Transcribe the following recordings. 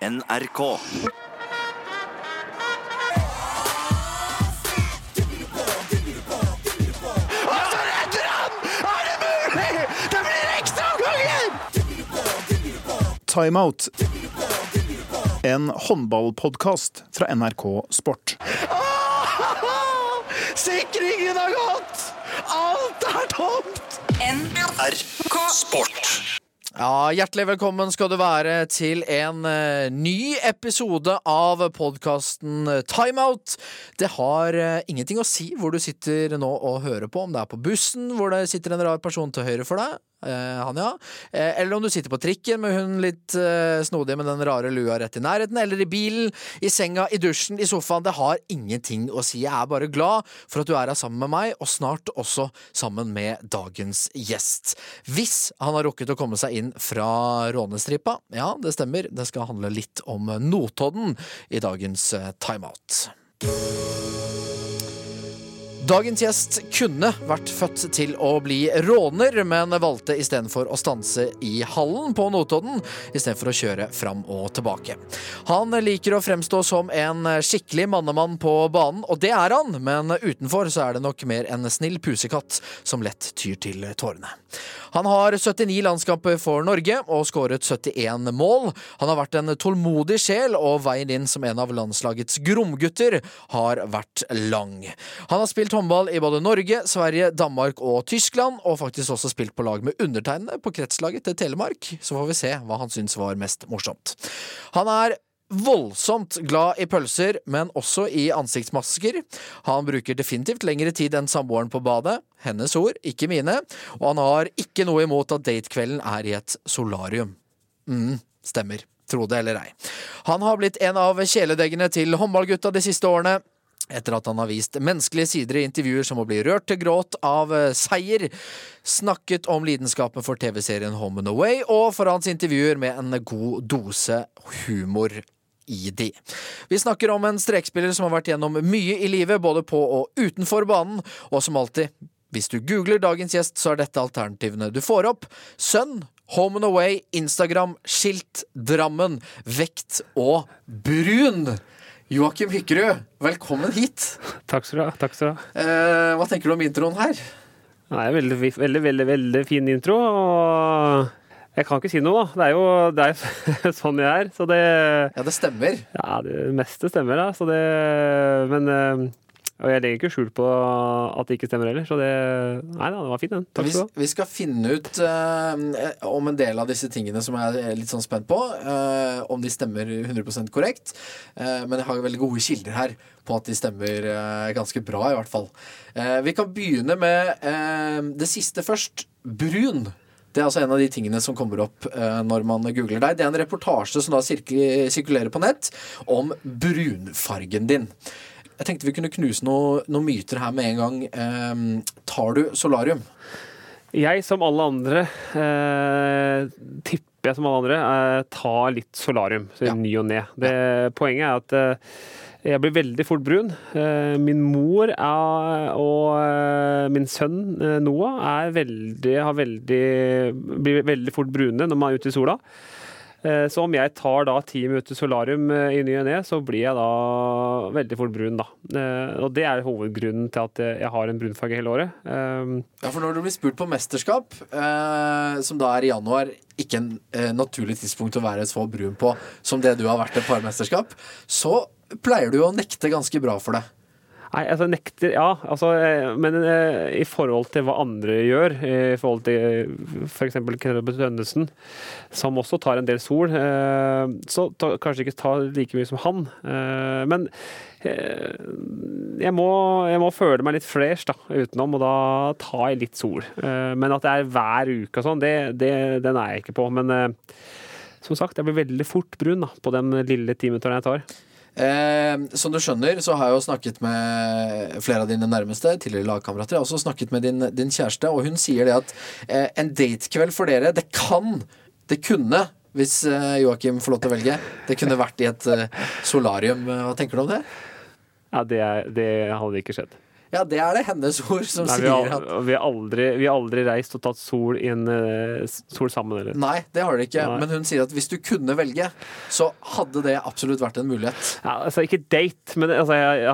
NRK. Timeout. En håndballpodkast fra NRK Sport. Sikringen har gått! Alt er tomt! NRK Sport. Ja, Hjertelig velkommen skal du være til en eh, ny episode av podkasten Timeout. Det har eh, ingenting å si hvor du sitter nå og hører på, om det er på bussen hvor det sitter en rar person til høyre for deg, eh, han ja, eh, eller om du sitter på trikken med hun litt snodig snodige med den rare lua rett i nærheten, eller i bilen, i senga, i dusjen, i sofaen. Det har ingenting å si. Jeg er bare glad for at du er her sammen med meg, og snart også sammen med dagens gjest. Hvis han har rukket å komme seg inn fra rånestripa, ja, det stemmer, det skal handle litt om Notodden i dagens eh, timeout. Dagens gjest kunne vært født til å bli råner, men valgte istedenfor å stanse i hallen på Notodden, istedenfor å kjøre fram og tilbake. Han liker å fremstå som en skikkelig mannemann på banen, og det er han, men utenfor så er det nok mer en snill pusekatt som lett tyr til tårene. Han har 79 landskamper for Norge og skåret 71 mål. Han har vært en tålmodig sjel, og veien inn som en av landslagets gromgutter har vært lang. Han har spilt håndball i både Norge, Sverige, Danmark og Tyskland, og faktisk også spilt på lag med undertegnede på kretslaget til Telemark. Så får vi se hva han syns var mest morsomt. Han er voldsomt glad i pølser, men også i ansiktsmasker. Han bruker definitivt lengre tid enn samboeren på badet. Hennes ord, ikke mine. Og han har ikke noe imot at datekvelden er i et solarium. mm, stemmer. Tro det eller ei. Han har blitt en av kjæledeggene til håndballgutta de siste årene. Etter at han har vist menneskelige sider i intervjuer som å bli rørt til gråt av eh, seier, snakket om lidenskapen for TV-serien Home and Away, og for hans intervjuer med en god dose humor i de. Vi snakker om en strekspiller som har vært gjennom mye i livet, både på og utenfor banen, og som alltid, hvis du googler dagens gjest, så er dette alternativene du får opp. Sønn, Home and Away, Instagram, skilt, Drammen, vekt og brun. Joakim Hykkerud, velkommen hit. Takk skal du ha. takk skal du ha. Eh, hva tenker du om introen her? Det er veldig, veldig, veldig, veldig fin intro. og Jeg kan ikke si noe, da. Det er jo det er sånn jeg er. Så det Ja, det stemmer. Ja, det meste stemmer, da. Så det Men eh, Og jeg legger ikke skjul på at det ikke stemmer heller, så det Nei da, det var fint, den. Takk Vi, skal du ha. vi skal finne ut uh, om en del av disse tingene som jeg er litt sånn spent på. uh, om de stemmer 100% korrekt. Uh, men jeg har veldig gode kilder her på at de stemmer ganske bra, i hvert fall. Vi kan begynne med det siste først. Brun. Det er altså en av de tingene som kommer opp uh, når man googler deg. Det er en reportasje som da sirkulerer på nett om brunfargen din. Jeg tenkte vi kunne knuse noe- noen myter her med en gang. Eh, tar du solarium? Jeg, som alle andre, eh, tipper jeg som alle andre, eh, tar litt solarium så Ja. ny og ne. Det- Poenget er at eh, jeg blir veldig fort brun. Eh, Min mor er, og eh, min sønn Noah er veldig, har veldig, blir veldig fort brune når man er ute i sola. Eh, Så om jeg tar da ti minutter solarium eh, i ny og ne, så blir jeg da veldig fort brun, da. Eh, Og det er hovedgrunnen til at jeg har en brunfarge hele året. Eh, Ja, for når du blir spurt på mesterskap, som da er i januar, ikke en naturlig tidspunkt å være så brun på som det du har vært et par mesterskap, så pleier du å nekte ganske bra for det. Nei, altså nekter Ja, altså eh, Men eh, i forhold til hva andre gjør, i forhold til f.eks. Kenneth Tønnesen, som også tar en del sol, eh, så ta, kanskje ikke ta like mye som han. Eh, men eh, jeg, må, jeg må føle meg litt fresh da, utenom, og da tar jeg litt sol. Eh, men at det er hver uke og sånn, det, det, den er jeg ikke på. Men eh, som sagt, jeg blir veldig fort brun da, på den lille timeturen jeg tar. Eh, som du skjønner, så har jeg jo snakket med flere av dine nærmeste, tidligere lagkamerater. Jeg har også snakket med din, din kjæreste, og hun sier det at eh, en datekveld for dere, det kan, det kunne, hvis eh, Joakim får lov til å velge, det kunne vært i et eh, solarium. Hva tenker du om det? Ja, det, er- det hadde ikke skjedd. Ja, det er det hennes ord som Nei, sier at vi, har aldri, vi har aldri reist og tatt sol, inn, eh, sol sammen, eller? Nei, det har det ikke. Nei. Men hun sier at hvis du kunne velge, så hadde det absolutt vært en mulighet. Ja, altså, ikke date, men altså, jeg,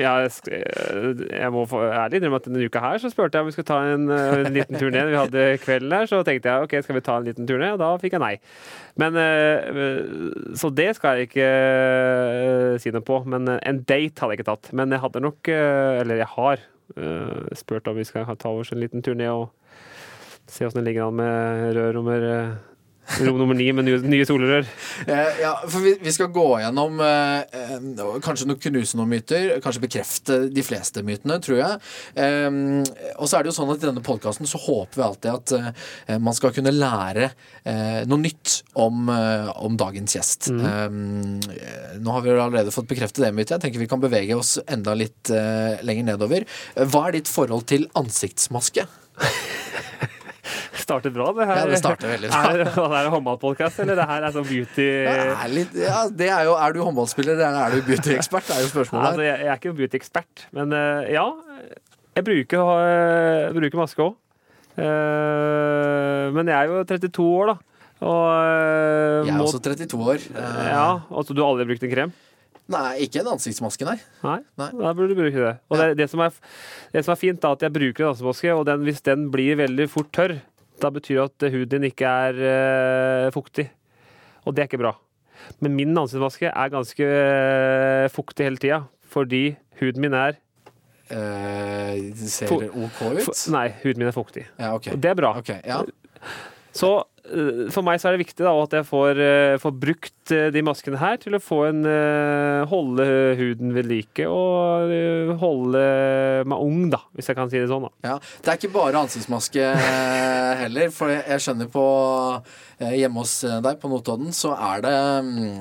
jeg, jeg, jeg må få ærlig innrømme at denne uka her så spurte jeg om vi skulle ta en, eh, en liten tur ned. Vi hadde kvelden her, så tenkte jeg ok, skal vi ta en liten tur ned? Og da fikk jeg nei. Men, eh, så det skal jeg ikke si noe på. Men en date hadde jeg ikke tatt. Men jeg hadde nok, eller jeg har, eh, spurt om vi skal ta oss en liten tur ned og se åssen det ligger an med rør nummer eh, Rom nummer ni med nye, nye solerør. Eh, ja, for vi, vi skal gå gjennom eh, eh, kanskje noen knuse noen myter, kanskje bekrefte de fleste mytene, tror jeg. Eh, og så er det jo sånn at i denne podkasten så håper vi alltid at eh, man skal kunne lære eh, noe nytt om, om dagens gjest. Eh, nå har vi allerede fått bekreftet det mytet. Jeg tenker vi kan bevege oss enda litt lenger nedover. Hva er ditt forhold til ansiktsmaske? startet bra, det her. Ja, det starter veldig bra. Er, er det håndballpodkast, eller det her er sånn beauty er, litt, ja, det er jo Er du håndballspiller, eller er du beautyekspert? Det er jo spørsmålet Altså, jeg, jeg er ikke beautyekspert, men eh, ja. Jeg bruker, uh, bruker maske òg. men jeg er jo 32 år, da. Og eh, Jeg er også 32 år. Eh, Ja, altså du har aldri brukt en krem? Nei, ikke en ansiktsmaske, nei. Nei, Nei. da burde du bruke det. Og det, det, som er, det som er fint, da, at jeg bruker en ansiktsmaske, og den, hvis den blir veldig fort tørr, da betyr det at huden din ikke er eh, fuktig. Og det er ikke bra. Men min ansiktsmaske er ganske eh, fuktig hele tida, fordi huden min er Eh, ser OK ut. Nei, huden min er fuktig. Ja, okay. Og det er bra. Ok, ja. Så eh, for meg så er det viktig da, at jeg får, eh, får brukt eh, de maskene her til å få en holde huden ved like og holde meg ung, da, hvis jeg kan si det sånn. da. ja. Det er ikke bare ansiktsmaske heller, for jeg- skjønner på Hjemme hos deg på Notodden så er det mm,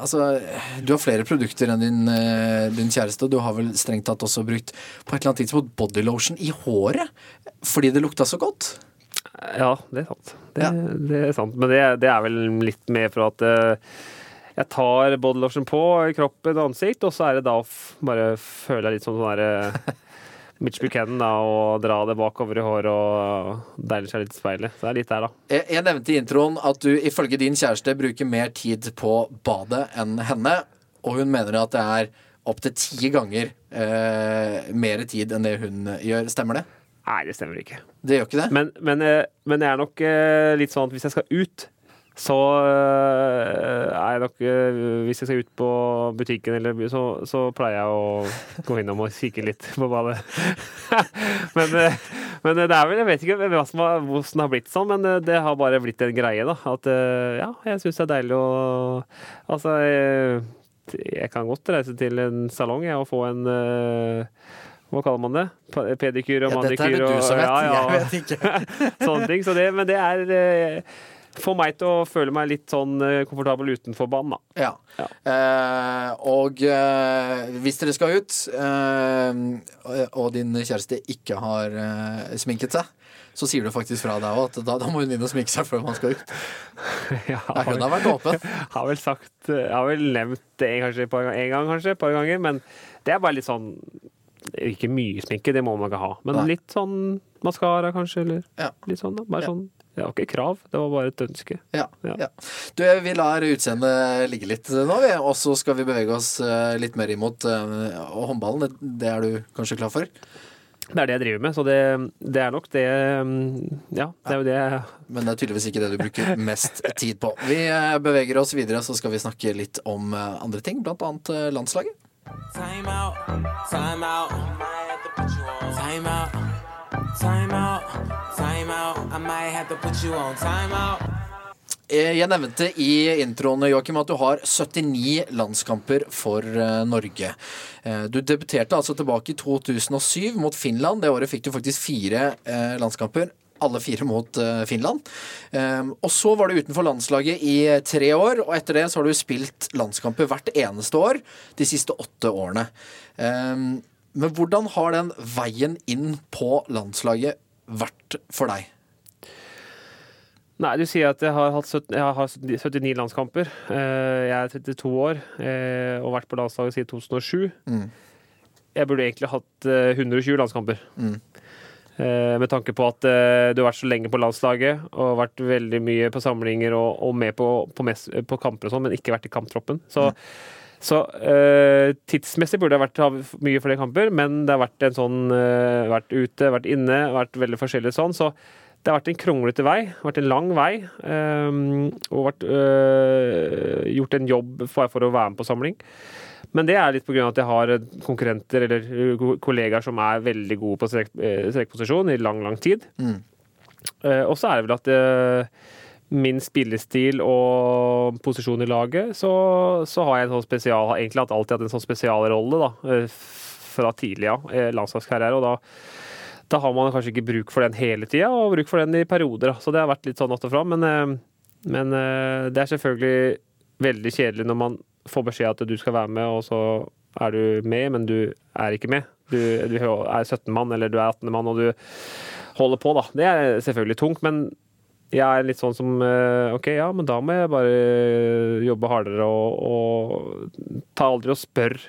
Altså, du har flere produkter enn din, din kjæreste. Du har vel strengt tatt også brukt på et eller annet tidspunkt bodylotion i håret fordi det lukta så godt. Ja, det er sant. Det, Ja. det er sant. Men det, det er vel litt mer for at eh, jeg tar bodylotion på kroppen og ansikt, og så er det da å bare føle litt sånn sånn derre Mitch Buchanan da, og dra det bakover i håret og deile seg litt i speilet. Så det er litt der, da. Jeg, jeg nevnte i introen at du ifølge din kjæreste bruker mer tid på badet enn henne, og hun mener at det er opptil ti ganger eh, mer tid enn det hun gjør. Stemmer det? Nei, det stemmer ikke. Det gjør ikke det? Men, men, eh, men jeg er nok eh, litt sånn at hvis jeg skal ut, så eh, er jeg nok Hvis jeg skal ut på butikken, eller, så, så pleier jeg å gå innom og kikke litt på badet. men, men det er vel Jeg vet ikke hva som har, hvordan det har blitt sånn, men det har bare blitt en greie, da. At ja, jeg syns det er deilig å Altså, jeg, jeg kan godt reise til en salong jeg, og få en eh, hva kaller man det? Pedikyr og Ja, manikyr og ja, ja. Jeg vet ikke. sånne ting. Så det, men det er eh, får meg til å føle meg litt sånn eh, komfortabel utenfor banen, da. Ja. Ja. Eh, og eh, hvis dere skal ut, eh, og din kjæreste ikke har eh, sminket seg, så sier du faktisk fra deg òg at da, da må hun inn og sminke seg før man skal ut. Ja, hun har vært åpen. har vel sagt Jeg har vel nevnt det en, kanskje, en gang, kanskje, et par ganger, men det er bare litt sånn Ikke mye sminke, det må man ikke ha, men Nei. litt sånn maskara, kanskje, eller Ja. litt sånn. da. Bare Ja. sånn Det var ikke krav, det var bare et ønske. Ja, Ja. ja. Du, vi lar utseendet ligge litt nå, vi. Og så skal vi bevege oss eh, litt mer imot eh, håndballen. Det, er du kanskje klar for? Det er det jeg driver med, så det, det er nok det mm, Ja, det er jo det jeg Men det er tydeligvis ikke det du bruker mest tid på. Vi eh, beveger oss videre, så skal vi snakke litt om andre ting, blant annet landslaget. Time out, time out. Time out, time out, time out. I might have to put you on time out. Eh, Jeg nevnte i introen Joachim, at du har 79 landskamper for eh, Norge. Eh, Du debuterte altså tilbake i 2007 mot Finland. Det året fikk du faktisk fire landskamper. Alle fire mot eh, Finland. Eh, Og så var du utenfor landslaget i tre år, og etter det så har du spilt landskamper hvert eneste år de siste åtte årene. Eh, Men hvordan har den veien inn på landslaget vært for deg? Nei, du sier at jeg har hatt 17, jeg har 79 landskamper. Eh, Jeg er 32 år eh, og har vært på landslaget siden 2007. Mm. jeg burde egentlig hatt eh, 120 landskamper. Eh, Med tanke på at eh, du har vært så lenge på landslaget og vært veldig mye på samlinger og, og med på, på, mess, på kamper og sånn, men ikke vært i kamptroppen. Så, så uh, tidsmessig burde det vært ha mye flere kamper, men det har vært en sånn uh, Vært ute, vært inne, vært veldig forskjellig sånn. Så det har vært en kronglete vei, vært en lang vei. Um, og vært, uh, gjort en jobb for, for å være med på samling. Men det er litt pga. at jeg har konkurrenter eller kollegaer som er veldig gode på strek, eh, strekposisjon i lang, lang tid. Mm. Og så er det vel at eh, min spillestil og posisjon i laget, så, så har jeg en sånn spesial, har egentlig alltid hatt en sånn spesialrolle da, eh, fra tidlig av, eh, landslagskarriere. og da da har man kanskje ikke bruk for den hele tida, og bruk for den i perioder. da. Så det har vært litt sånn att og fram. Men, eh, men eh, det er selvfølgelig veldig kjedelig når man får beskjed at du skal være med, og så er du med, men du er ikke med. Du, du er 17 mann, eller du er 18 mann, og du holder på, da. Det er selvfølgelig tungt, men jeg er litt sånn som eh, OK, ja, men da må jeg bare jobbe hardere og, og ta aldri og spørre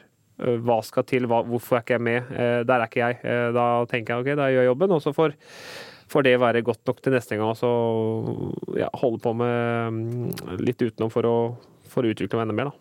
eh, hva skal til, hva, hvorfor er ikke jeg med? Eh, Der er ikke jeg. Da tenker jeg OK, da gjør jeg jobben, og så får, får det være godt nok til neste gang. Og så ja, holde på med mm, litt utenom for å, for å utvikle meg enda mer.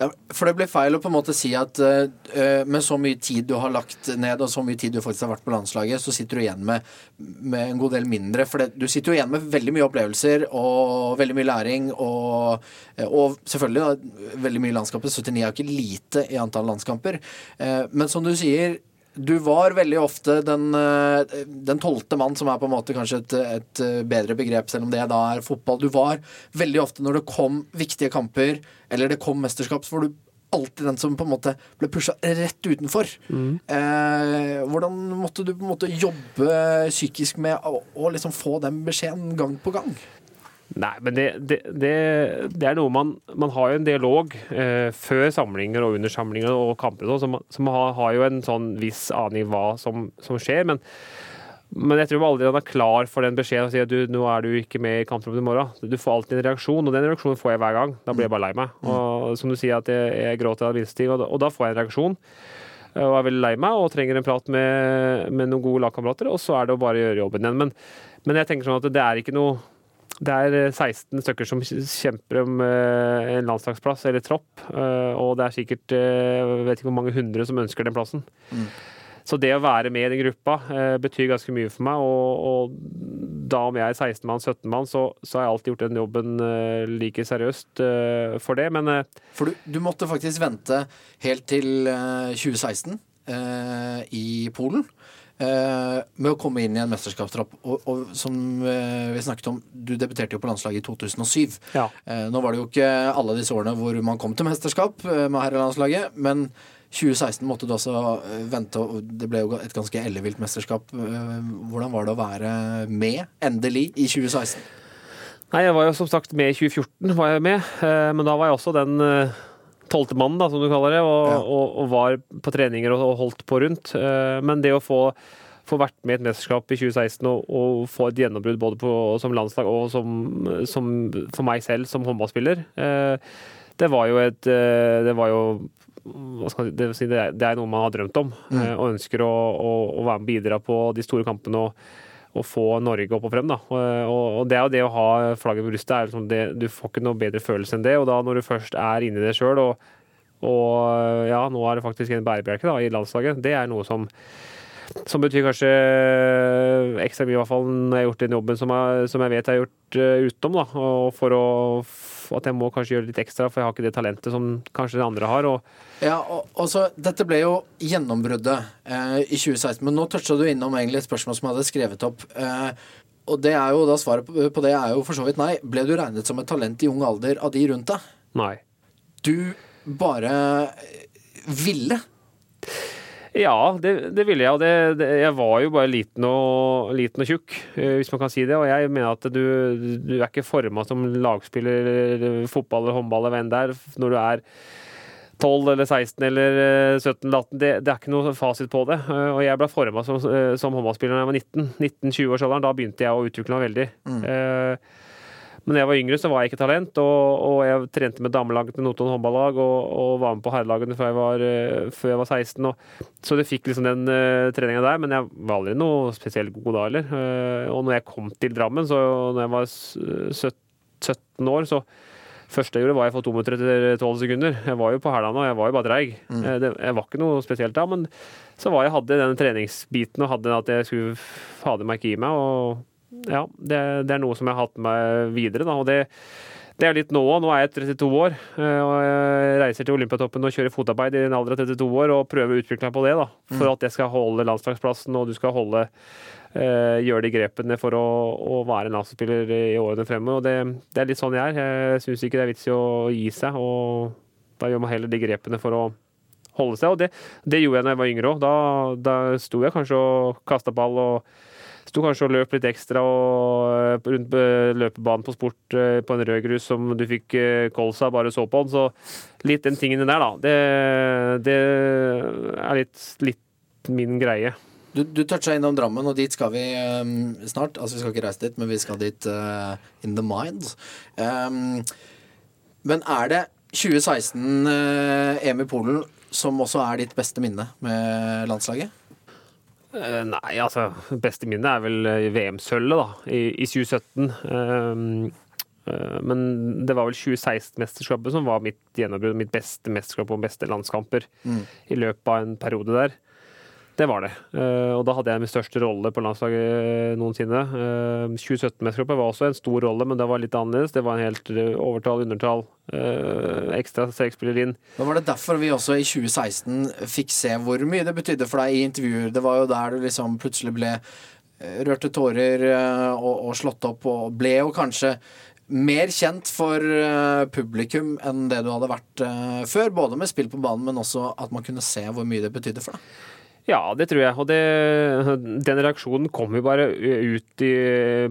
Ja, for det blir feil å på en måte si at eh, med så mye tid du har lagt ned, og så mye tid du faktisk har vært på landslaget, så sitter du igjen med, med en god del mindre. For det, du sitter jo igjen med veldig mye opplevelser og veldig mye læring, og, eh, og selvfølgelig da, veldig mye landskamper. 79 er ikke lite i antall landskamper. Uh, men som du sier, du var veldig ofte den, eh, den tolvte mann, som er på en måte kanskje et, et eh, bedre begrep, selv om det da er fotball. Du var veldig ofte når det kom viktige kamper, eller det kom mesterskap, så var du alltid den som på en måte ble pusha rett utenfor. Eh, hvordan måtte du på en måte jobbe psykisk med å, å liksom få den beskjeden gang på gang? Nei, men det, det, det, det er noe man Man har jo en dialog eh, før samlinger og under samlinger og kamper, og sånn, så man, så man har, har jo en sånn viss aning hva som, som skjer. Men, men jeg tror aldri han er klar for den beskjeden og sier at du, nå er du ikke med i kampen i morgen. Du får alltid en reaksjon, og den reaksjonen får jeg hver gang. Da blir jeg bare lei meg. Og som du sier, at jeg, jeg gråter av minste ting, og, og da får jeg en reaksjon. Og er veldig lei meg og trenger en prat med, med noen gode lagkamerater, og så er det å bare gjøre jobben igjen. Men, men jeg tenker sånn at det er ikke noe det er eh, 16 stykker som kjemper om eh, en landslagsplass eller tropp, eh, og det er sikkert eh, jeg vet ikke hvor mange hundre som ønsker den plassen. Så det å være med i den gruppa eh, betyr ganske mye for meg, og, og da om jeg er 16 mann, 17 mann, så, så har jeg alltid gjort den jobben eh, like seriøst eh, for det, men eh, For du, du måtte faktisk vente helt til eh, 2016 eh, i Polen. Eh, med å komme inn i en mesterskapstropp. Og, og som eh, vi snakket om, du debuterte jo på landslaget i 2007. Ja. Eh, nå var det jo ikke alle disse årene hvor man kom til mesterskap med herrelandslaget, men 2016 måtte du eh, vente, og det ble jo et ganske ellevilt mesterskap. Hvordan var det å være med, endelig, i 2016? Nei, jeg var jo som sagt med i 2014, var jeg med. eh, Men da var jeg også den tolvte mannen, da, som du kaller det, og, Ja. og, og var på treninger og, og holdt på rundt. Eh, Men det å få, få vært med i et mesterskap i 2016 og, få et gjennombrudd både på, som landslag og som, som for meg selv som håndballspiller, eh, det var jo et eh, Det var jo det, er, noe man har drømt om, eh, og ønsker å, å, å være med og bidra på de store kampene. og å få Norge opp og frem. Da. Og, det er jo det å ha flagget på brystet. Er liksom det, du får ikke noe bedre følelse enn det. Og da når du først er inni det sjøl, og, og ja, nå er det faktisk en bærebjelke i landslaget, det er noe som som betyr kanskje ekstra mye, i hvert fall når jeg har gjort den jobben som jeg, som jeg vet jeg har gjort eh, utenom. Da. Og for å, at jeg må kanskje gjøre litt ekstra, for jeg har ikke det talentet som kanskje den andre har. Og, Ja, og, og så, Dette ble jo gjennombruddet eh, i 2016, men nå toucha du innom egentlig et spørsmål som jeg hadde skrevet opp. Eh, og det er jo da Svaret på, på det er jo for så vidt nei. Ble du regnet som et talent i ung alder av de rundt deg? nei. Du bare ville? Ja, det, det ville jeg. Og det, det, jeg var jo bare liten og, liten og tjukk, eh, hvis man kan si det. Og jeg mener at du, du er ikke forma som lagspiller fotball eller håndball eller hva enn det er, når du er 12 eller 16 eller eh, 17 eller 18. Det, det er ikke noe fasit på det. Eh, Og jeg ble forma som, eh, som håndballspiller da jeg var 19. 19-20-årsalderen. Da begynte jeg å utvikle meg veldig. Eh, Men da jeg var yngre, så var jeg ikke talent, og, og jeg trente med damelaget til Notodden håndballag og, og var med på herrelagene før, eh, før jeg var 16. Og, så det fikk liksom den uh, treninga der, men jeg var aldri noe spesielt god da heller. Uh, og når jeg kom til Drammen, så når jeg var 17 år, så første jeg gjorde, var jeg for to minutter etter tolv sekunder. Jeg var jo på hæla nå, jeg var jo bare treig. Mm. Jeg var ikke noe spesielt da, men så var jeg hadde den treningsbiten og hadde at jeg skulle fader meg ikke gi meg. og ja, det, det, er noe som jeg har hatt med videre. Da, og det, det er litt nå òg. Nå er jeg 32 år eh, og jeg reiser til Olympiatoppen og kjører fotarbeid i en alder av 32 år og prøver å utvikle meg på det. da, For mm. at jeg skal holde landslagsplassen og du skal holde eh, gjøre de grepene for å, å være landslagsspiller i årene fremover. og det, det, er litt sånn jeg er. Jeg syns ikke det er vits i å gi seg. og Da gjør man heller de grepene for å holde seg. og Det, det gjorde jeg da jeg var yngre òg. Da, da sto jeg kanskje og kasta ball. og Sto kanskje og løp litt ekstra og eh, rundt løpebanen på sport eh, på en rød grus som du fikk eh, kols av, bare så på den. Så litt den tingen der, da. Det, det er litt, litt min greie. Du, du toucha innom Drammen, og dit skal vi um, snart. Altså, vi skal ikke reise dit, men vi skal dit uh, in the mind. Um, men er det 2016 uh, EM i Polen som også er ditt beste minne med landslaget? Uh, nei, altså Beste minne er vel eh, VM-sølvet, da, i, i 2017. Uh, uh, men det var vel 2016-mesterskapet som var mitt gjennombrudd, mitt beste mesterskap og beste landskamper mm. i løpet av en periode der. Det var det. Eh, og da hadde jeg min største rolle på landslaget eh, noensinne. 2017-mesterskapet var også en stor rolle, men det var litt annerledes. Det var en helt eh, overtall, undertall, ekstra strekspiller inn. Da var det derfor vi også i 2016 fikk se hvor mye det betydde for deg i intervjuer. Det var jo der du liksom plutselig ble rørte tårer og, og slått opp, og ble jo kanskje mer kjent for publikum enn det du hadde vært før. Både med spill på banen, men også at man kunne se hvor mye det betydde for deg. Ja, det tror jeg. Og det, den reaksjonen kom jo bare ut i,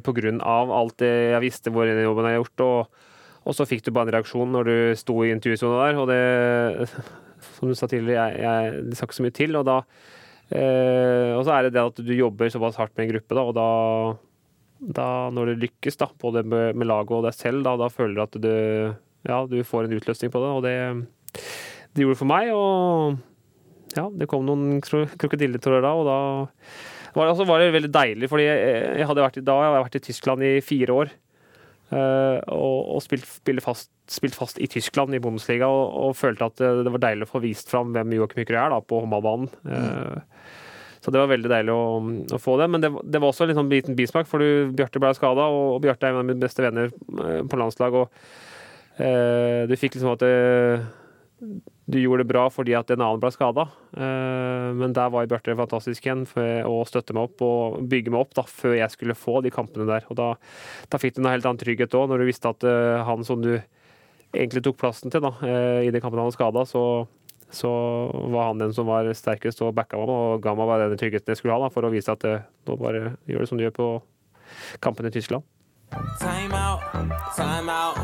på grunn av alt det jeg visste hvor den jobben jeg gjort. Og, og, så fikk du bare en reaksjon når du sto i intervjusona der. Og det, som du sa tidligere, jeg, jeg, det sa ikke så mye til. Og da eh, Og så er det det at du jobber såpass hardt med en gruppe, da, og da, da når det lykkes, da, både med, med laget og deg selv, da, da føler du at du, ja, du får en utløsning på det. Og det, det gjorde det for meg. og ja, det kom noen krokodilletårer da, og da var det, altså, var det veldig deilig, fordi jeg, hadde vært, da jeg hadde vært i Tyskland i fire år. Uh, og, og spilt, fast, spilt, fast, i Tyskland, i Bundesliga, og, og, følte at det, det, var deilig å få vist fram hvem Joakim Hykrø er da, på håndballbanen. Uh, Så det var veldig deilig å, å få det. Men det, det var også en sånn liten bismak, for du, Bjarte ble skada, og, og Bjarte er en av mine beste venner uh, på landslag. og du fikk liksom at det, du gjorde det bra fordi at en annen ble skada. Eh, men der var Bjarte fantastisk igjen å støtte meg opp og bygge meg opp da, før jeg skulle få de kampene der. Og Da, da fikk du en helt annen trygghet òg, når du visste at eh, han som du egentlig tok plassen til da, eh, i de kampene han var skada, så, så, var han den som var sterkest og backa meg og ga meg den tryggheten jeg skulle ha da, for å vise at nå bare gjør det som du gjør på kampene i Tyskland. Time out, time out.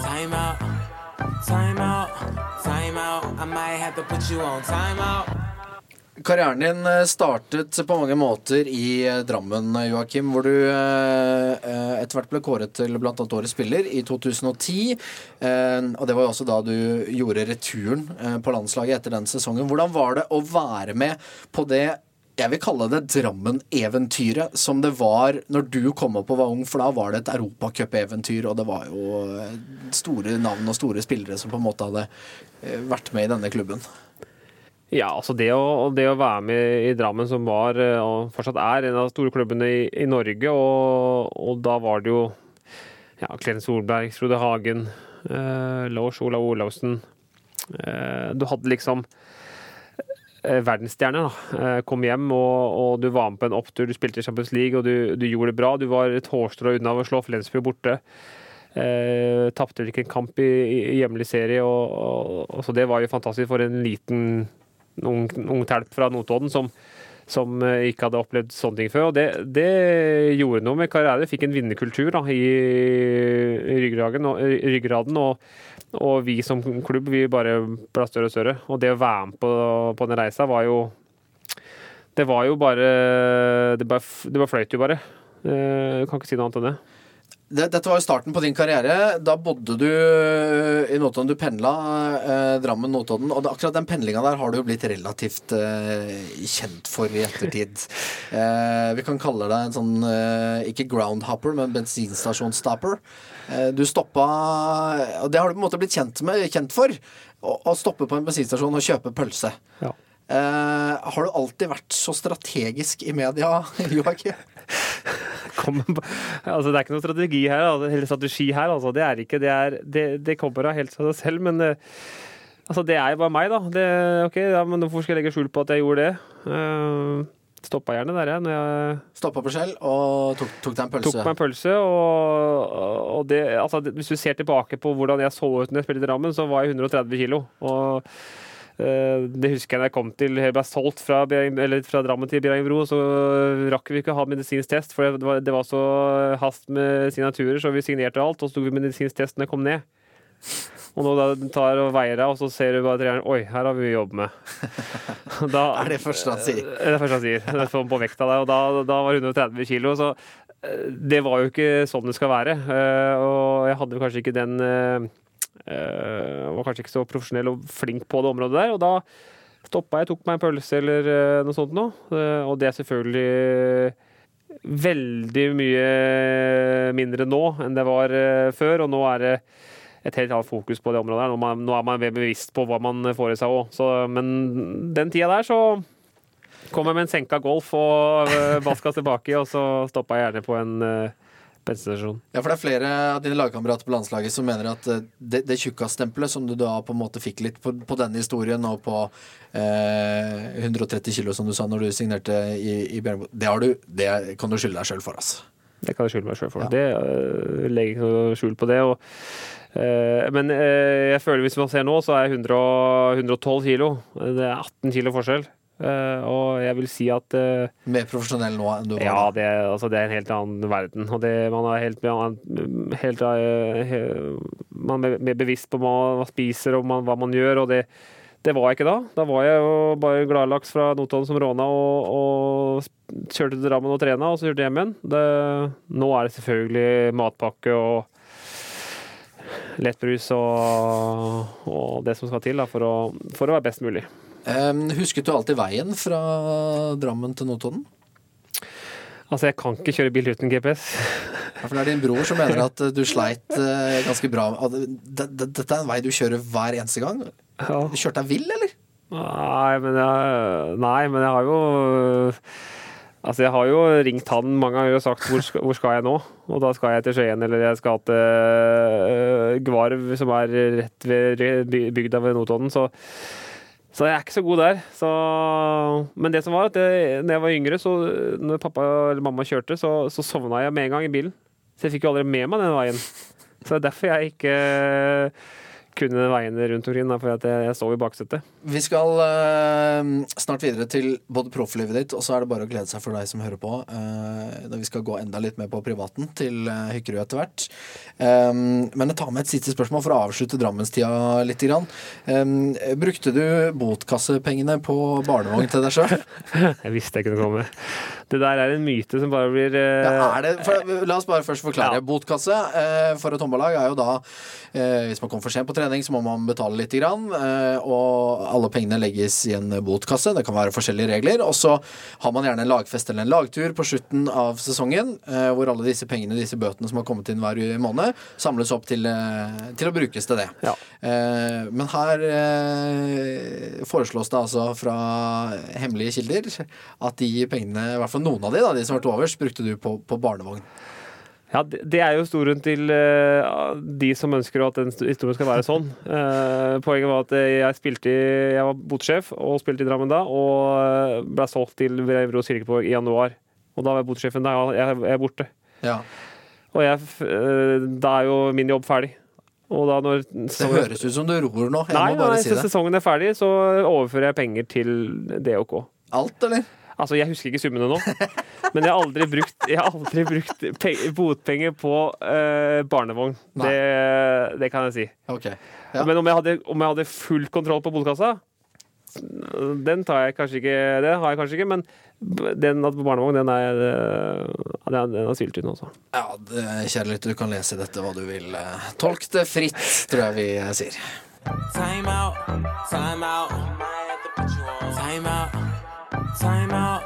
Time out. Time out, time out. I might have to put you on time out. Karrieren din eh, startet på mange måter i eh, Drammen, Joakim, hvor du eh, etter hvert ble kåret til bl.a. årets spiller i 2010. Og det var jo også da du gjorde returen på landslaget etter den sesongen. Hvordan var det å være med på det jeg vil kalle det Drammen-eventyret som det var når du kom opp og var ung, for da var det et europacup-eventyr, og det var jo eh, store navn og store spillere som på en måte hadde eh, vært med i denne klubben. Ja, altså det å, det å være med i Drammen, som var eh, og fortsatt er en av de store klubbene i, i Norge, og, og, da var det jo ja, Klen Solberg, Frode Hagen, eh, Lars Olav Olavsen eh, Du hadde liksom verdensstjerne. Da. kom hjem og, og, du var med på en opptur. Du spilte i Champions League og du, du gjorde det bra. Du var et hårstrå unna å slå Flensburg borte. Eh, Tapte ikke en kamp i, i hjemlig serie. Og, og, og, så det var jo fantastisk for en liten ung, ung telp fra Notodden som, som eh, ikke hadde opplevd sånne ting før. Og det, det gjorde noe med karrieren. Fikk en vinnerkultur da, i, ryggraden. Og, ryggraden og og vi som klubb vi bare ble større og større. Og det å være med på, på den reisa var jo Det var jo bare Det bare, det bare fløyt jo bare. Jeg eh, kan ikke si noe annet enn det. Det, dette var jo starten på din karriere. Da bodde du eh, i Notodden. Du pendla eh, Drammen-Notodden. Og det, akkurat den pendlinga der har du jo blitt relativt eh, kjent for i ettertid. Eh, vi kan kalle deg en sånn eh, ikke groundhopper, men bensinstasjonsstopper. Eh, du stoppa Og det har du på en måte blitt kjent, med, kjent for. Å, å stoppe på en bensinstasjon og kjøpe pølse. Ja. Eh, har du alltid vært så strategisk i media, Joakim? Altså, det er ikke noe strategi her, altså, eller strategi her. Altså. Det er ikke, det, er, det, det kommer av helt seg selv, men eh, altså, det er jo bare meg, da. Det, ok, ja, men Hvorfor skal jeg legge skjul på at jeg gjorde det? Uh, Stoppa gjerne der, jeg. Når jeg Stoppa på Skjell og tok, tok deg en pølse. tok meg en pølse. Og, og det, altså, hvis du ser tilbake på hvordan jeg så ut når jeg spilte i Drammen, så var jeg 130 kilo. Og eh, det husker jeg da jeg kom til jeg ble solgt fra, fra Drammen til Bjerringbro, så rakk vi ikke å ha medisinsk test, for det var, det var så hast med signaturer, så vi signerte alt, og så tok vi medisinsk test når jeg kom ned. Og nå da tar og veier deg, og så ser du bare treneren Oi, her har vi jobb med. Da, Er det første han sier? det er det første han sier. Er sånn på vekta der, og da, da var det 130 kilo. Så eh, det var jo ikke sånn det skal være. Eh, Og jeg hadde jo kanskje ikke den eh, eh, Var kanskje ikke så profesjonell og flink på det området der. Og da stoppa jeg, tok meg en pølse eller eh, noe sånt noe. Eh, Og det er selvfølgelig veldig mye mindre nå enn det var eh, før, og nå er det et helt annet fokus på det området. her. Nå, man, nå er man mer bevisst på hva man får i seg òg. Men den tida der så kom jeg med en senka Golf og vaska tilbake, og så stoppa jeg gjerne på en bensinstasjon. Ja, for det er flere av dine lagkamerater på landslaget som mener at eh, det, det tjukkastempelet som du da på en måte fikk litt på, på denne historien, og på eh, 130 kilo, som du sa når du signerte i, i Bjørnbo, det, du, det kan du skylde deg sjøl for, altså. Det kan jeg skylde meg sjøl for. Ja. Det uh, legger ikke noe skjul på det. Og, uh, men uh, jeg føler hvis man ser nå, så er jeg 100, 112 kilo. Det er 18 kilo forskjell. Uh, og jeg vil si at uh, Mer profesjonell nå enn du var Ja, det, altså, det er en helt annen verden. Og det, man er helt, man, helt eh, Man er mer bevisst på hva man spiser og man, hva man gjør, og det, det var jeg ikke da. Da var jeg jo bare gladlaks fra Notodden som råna og, og kjørte til Drammen og trena, og så kjørte jeg hjem igjen. Det, nå er det selvfølgelig matpakke og lettbrus og, og det som skal til da, for, å, for å være best mulig. Em, husket du alltid veien fra Drammen til Notodden? Altså, jeg kan ikke kjøre bil uten GPS. Ja, for det er din bror som mener at eh, du sleit eh, ganske bra. det- Dette er en vei du kjører hver eneste gang. Ja. Du kjørte deg vill, eller? Nei, men jeg, nei, men jeg har jo Altså, jeg har jo ringt han mange ganger og sagt hvor skal, hvor skal jeg nå? Og da skal jeg til Skien, eller jeg skal til Gvarv, som er rett ved by- bygda ved Notodden. Så, så jeg er ikke så god der. Så, men det som var at jeg, når jeg var yngre, så når pappa eller mamma kjørte, så, så sovna jeg med en gang i bilen. Så jeg fikk jo aldri med meg den veien. Så det er derfor jeg ikke kunne veiene rundt omkring, for at jeg, jeg sov i baksetet. Vi skal uh, snart videre til både profflivet ditt, og så er det bare å glede seg for deg som hører på. Uh, vi skal gå enda litt mer på privaten til uh, Hykkerud etter hvert. Um, men jeg tar med et siste spørsmål for å avslutte Drammenstida litt. Grann. Um, brukte du botkassepengene på barnevogn til deg sjøl? Jeg visste jeg kunne komme. Det der er en myte som bare blir eh, Ja, er det, for, la oss bare først forklare. Ja. Botkasse eh, for et håndballag er jo da eh, Hvis man kommer for sent på trening, så må man betale litt. Grann, eh, og alle pengene legges i en botkasse. Det kan være forskjellige regler. Og så har man gjerne en lagfest eller en lagtur på slutten av sesongen, eh, hvor alle disse pengene, disse bøtene som har kommet inn hver måned, samles opp til, eh, til å brukes til det. Ja. Men her foreslås det altså fra hemmelige kilder at de pengene, i hvert fall noen av de, da, de som har vært overs, brukte du på, på barnevogn. Ja, det, er jo historien til eh, de som ønsker at den historien skal være sånn. Eh, poenget var at jeg spilte i, jeg var botsjef og spilte i Drammen da, og eh, ble solgt til Vrevro Kirkeborg i januar. Og da var jeg botsjefen da, jeg, jeg er borte. Ja. Og jeg, eh, da er jo min jobb ferdig. Og da når Det høres ut som du ror nå. Jeg Nei, nei, si sesongen er ferdig, så overfører jeg penger til DOK. Alt, eller? Altså, jeg husker ikke summene nå, men jeg har aldri brukt, jeg har aldri brukt pe botpenger på uh, barnevogn. Det, det kan jeg si. Okay. Ja. Men om jeg, hadde, om jeg hadde full kontroll på botkassa, Den tar jeg kanskje ikke, det har jeg kanskje ikke, men den på barnevogn, den er, eh, den er, den er syltynn, også. Ja, kjærlighet, kjære lytter, du kan lese dette hva du vil. eh, Tolk det fritt, tror jeg vi eh, sier. Time out, time out. Time out, time out,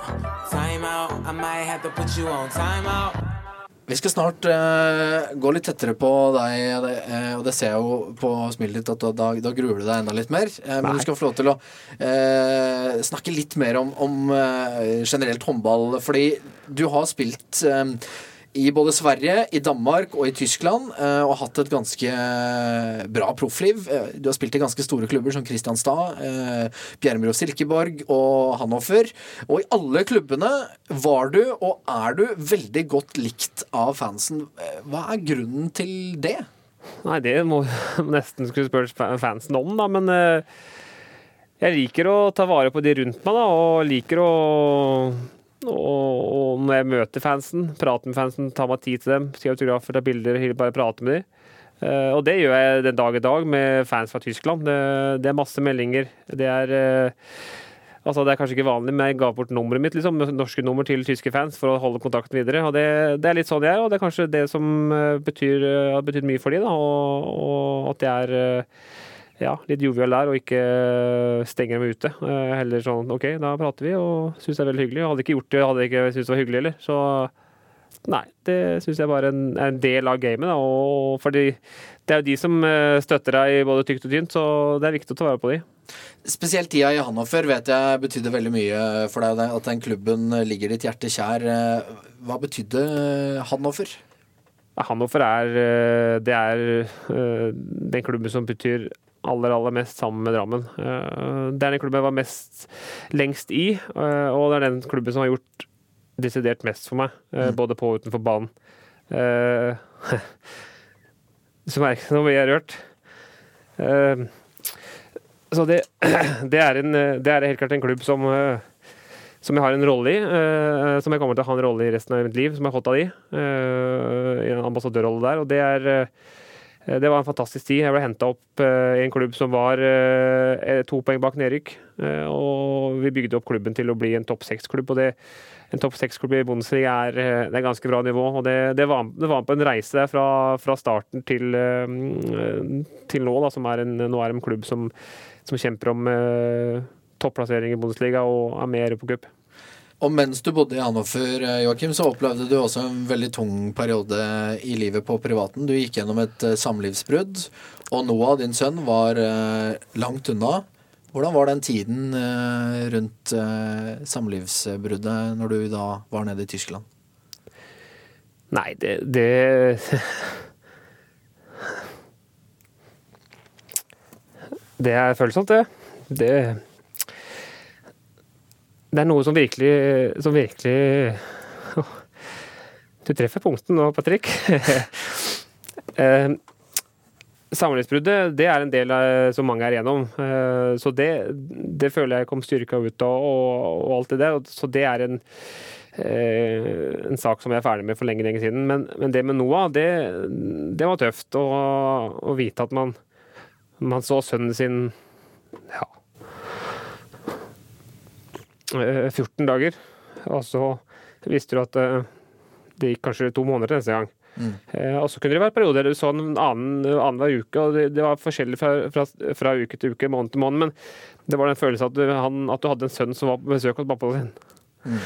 time out. I might have to put you on time out. Vi skal snart eh, gå litt tettere på deg, eh, og det ser jeg jo på smilet ditt at da, da gruer du deg enda litt mer. Eh, men du skal få lov til å eh, snakke litt mer om, om eh, generelt håndball, fordi du har spilt eh, i både Sverige, i Danmark og i Tyskland, eh, og hatt et ganske bra proffliv. Eh, Du har spilt i ganske store klubber som Kristianstad, eh, Bjermero Silkeborg og Hannover. Og i alle klubbene var du, og er du, veldig godt likt av fansen. Eh, Hva er grunnen til det? Nei, det må nesten skulle spørre fansen om, da, men eh, jeg liker å ta vare på de rundt meg, da, og liker å og, og når jeg møter fansen, prater med fansen, tar meg tid til dem, skriver autografer, tar bilder, bare prater med dem. Uh, og det gjør jeg den dag i dag med fans fra Tyskland. Det, det er masse meldinger. Det er uh, Altså, Det er kanskje ikke vanlig, men jeg ga bort nummeret mitt, liksom, norske nummer til tyske fans for å holde kontakten videre. og Det, det er litt sånn jeg er, og det er kanskje det som eh, betyr, har betydd mye for dem. og, og at det er eh, ja, litt jovial der og ikke eh, stenger dem ute. Eh, Heller sånn OK, da prater vi, og syns det er veldig hyggelig. Hadde ikke gjort det, hadde jeg ikke syntes det var hyggelig heller. Så nei, det syns jeg bare er en, en del av gamet. Da, og fordi det er jo de som eh, støtter deg i både tykt og tynt, så det er viktig å ta vare på de. Spesielt tida i Hannover vet jeg betydde veldig mye for deg, at den klubben ligger ditt hjerte kjær. Hva betydde Hannover? Hannover er, det er den klubben som betyr aller, aller mest sammen med Drammen. Eh, Det er den klubben jeg var mest lengst i, eh, og det er den klubben som har gjort desidert mest for meg, eh, både på og utenfor banen. Som Så merker jeg nå blir jeg rørt. Eh, Så det, det, er en, det er helt klart en klubb som som jeg har en rolle i, som jeg kommer til å ha en rolle i resten av mitt liv, som jeg har fått av de. I en ambassadørrolle der. Og det er det var en fantastisk tid. Jeg ble henta opp eh, i en klubb som var eh, to poeng bak nedrykk. Eh, og vi bygde opp klubben til å bli en topp seks-klubb. Og det, en topp seks-klubb i Bundesliga er, eh, det er ganske bra nivå. Og det, det, var, det var på en reise der fra, fra starten til, eh, til nå, da, som er en, nå er en klubb som, som kjemper om eh, topplassering i Bundesliga og er med i Europacup. Og mens du bodde i Hannover, eh, Joakim, så opplevde du også en veldig tung periode i livet på privaten. Du gikk gjennom et eh, samlivsbrudd, og Noah, din sønn, var eh, langt unna. Hvordan var den tiden rundt samlivsbruddet når du da var nede i Tyskland? Nei, det, det Det er følsomt, det. Det Det er noe som virkelig Som virkelig Du treffer punkten nå, Patrick. Eh, Samlivsbruddet det er en del av, som mange er igjennom. Eh, Så det, det føler jeg kom styrka ut av, og, og alt det der. Så det er en eh, en sak som jeg er ferdig med for lenge, lenge siden. Men, men det med Noah, det, det var tøft å, å vite at man, man så sønnen sin ja, 14 dager. Og så visste du at eh, det gikk kanskje to måneder til neste gang. Eh, og så kunne det være perioder du så en annen annenhver uke, og det, det var forskjellig fra, fra, fra uke til uke, måned til måned, men det var den følelsen at du, han, at du hadde en sønn som var på besøk hos pappaen sin. Mm.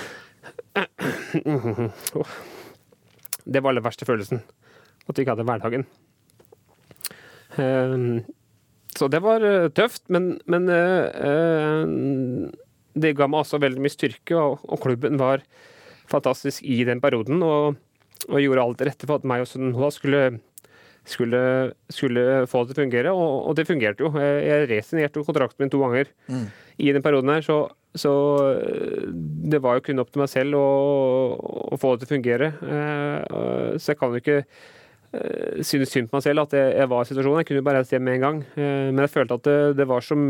Det var den verste følelsen. At du ikke hadde hverdagen. Eh, Så det var eh, tøft, men, men eh, eh, det ga meg også veldig mye styrke, og, og klubben var fantastisk i den perioden. Og, og gjorde alt til rette for at meg og Noah skulle, skulle, skulle få det til å fungere, og, og det fungerte jo. Jeg, resignerte kontrakten min to ganger i den perioden her, så, så eh, det var jo kun opp til meg selv å, å få det til å fungere. Eh, Så jeg kan jo ikke eh, synes synd på meg selv at jeg, jeg var i situasjonen. Jeg kunne jo bare reist hjem med en gang. Men jeg følte at det, det var som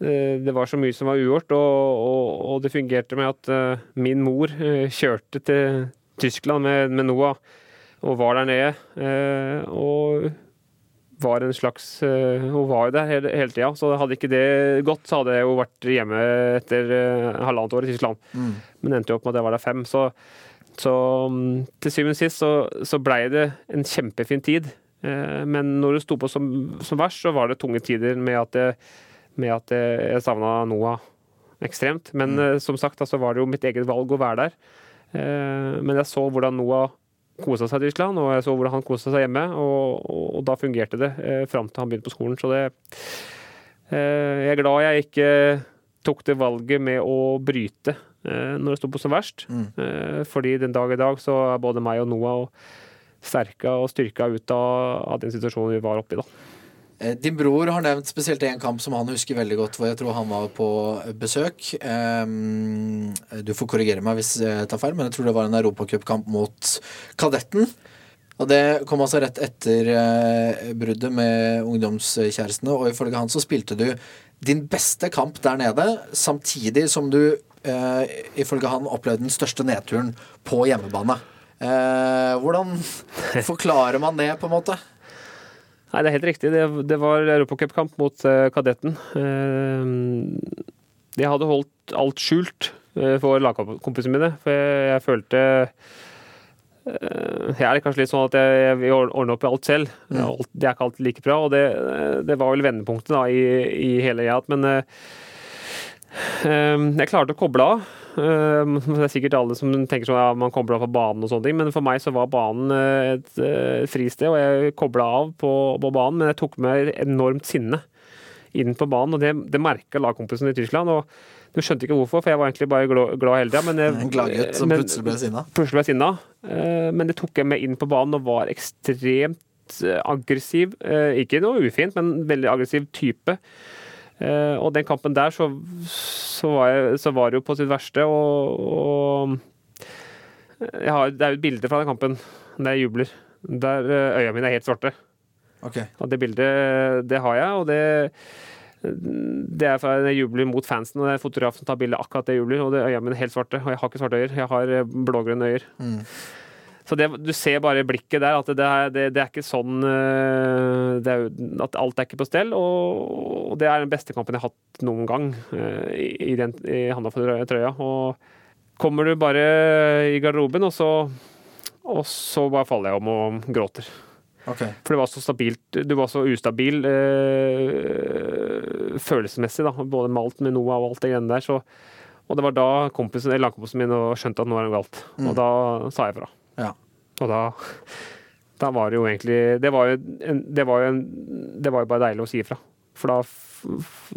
det var så mye som var ugjort, og, og, og det fungerte med at eh, min mor eh, kjørte til Tyskland med, med Noah og var der nede. eh, Og var en slags eh, Hun var jo der hele, hele tida. Så hadde ikke det gått, så hadde jeg jo vært hjemme etter eh, halvannet år i Tyskland. Men endte jo opp med at jeg var der fem. Så, så mm, til syvende og sist så, så blei det en kjempefin tid. Eh, Men når det sto på som, som verst, så var det tunge tider med at jeg, med at jeg savna Noah ekstremt. Men mm. som sagt, så så var det jo mitt eget valg å være der. Eh, Men jeg så hvordan Noah kosa seg i Tyskland, og jeg så hvordan han kosa seg hjemme. Og, og, og da fungerte det eh, fram til han begynte på skolen. Så det eh, Jeg er glad jeg ikke tok det valget med å bryte eh, når det sto på som verst. Mm. fordi den dag i dag så er både meg og Noah sterka og styrka ut av, av den situasjonen vi var oppe i da. Eh, Din bror har nevnt spesielt en kamp som han husker veldig godt, hvor jeg tror han var på besøk. Ehm, Du får korrigere meg hvis jeg tar feil, men jeg tror det var en europacupkamp mot Kadetten. Og det kom altså rett etter eh, bruddet med ungdomskjærestene, og ifølge han så spilte du din beste kamp der nede, samtidig som du eh, ifølge han opplevde den største nedturen på hjemmebane. Eh, hvordan forklarer man det, på en måte? Nei, det er helt riktig. Det, det var europacupkamp mot uh, Kadetten. Eh, jeg hadde holdt alt skjult eh, for lagkompisene mine, for jeg, jeg følte eh, jeg er kanskje litt sånn at jeg, jeg vil ordne opp i alt selv. Alt, det er ikke alltid like bra, og det, det var vel vendepunktet da, i, i hele jeg Men eh, eh, jeg klarte å koble av. Eh, Det er sikkert alle som tenker sånn at man kobler av på banen og sånne ting, men for meg så var banen eh, et eh, fristed, og jeg kobla av på, på banen, men jeg tok med enormt sinne inn på banen, og det, det merka lagkompisen i Tyskland. og Du skjønte ikke hvorfor, for jeg var egentlig bare glad, glad hele tida. En gladgutt som plutselig ble sinna. plutselig ble sinna. Men det tok jeg med inn på banen og var ekstremt aggressiv. Ikke noe ufint, men veldig aggressiv type. Eh, Og den kampen der, så, så, var, jeg, så var det jo på sitt verste. Og, og jeg har, det er jo et bilde fra den kampen der jeg jubler. Der eh, øya mine er helt svarte. Okay. Og det bildet, det har jeg, og det det er fra jeg jubler mot fansen, og det er en fotograf som tar bilde akkurat det jubler, og det øya mine er helt svarte. Og jeg har ikke svarte øyer, jeg har eh, blågrønne øyer. Så det, du ser bare i blikket der at det det, det er ikke sånn eh, det er, At alt er ikke på stell. Og, og det er den beste kampen jeg har hatt noen gang eh, i, i, den, i handa for trøya. Og kommer du bare i garderoben, og så, og så bare faller jeg om og gråter. Okay. For det var så stabilt Du var så ustabil øh, følelsesmessig, da. Både malt med Noah og alt det greiene der. Så, og det var da kompisen, eller lagkompisen min skjønte at nå er det galt. Og da sa jeg fra. Ja. Og da da var det jo egentlig Det var jo, en, det var jo, en, det var jo bare deilig å si ifra. For da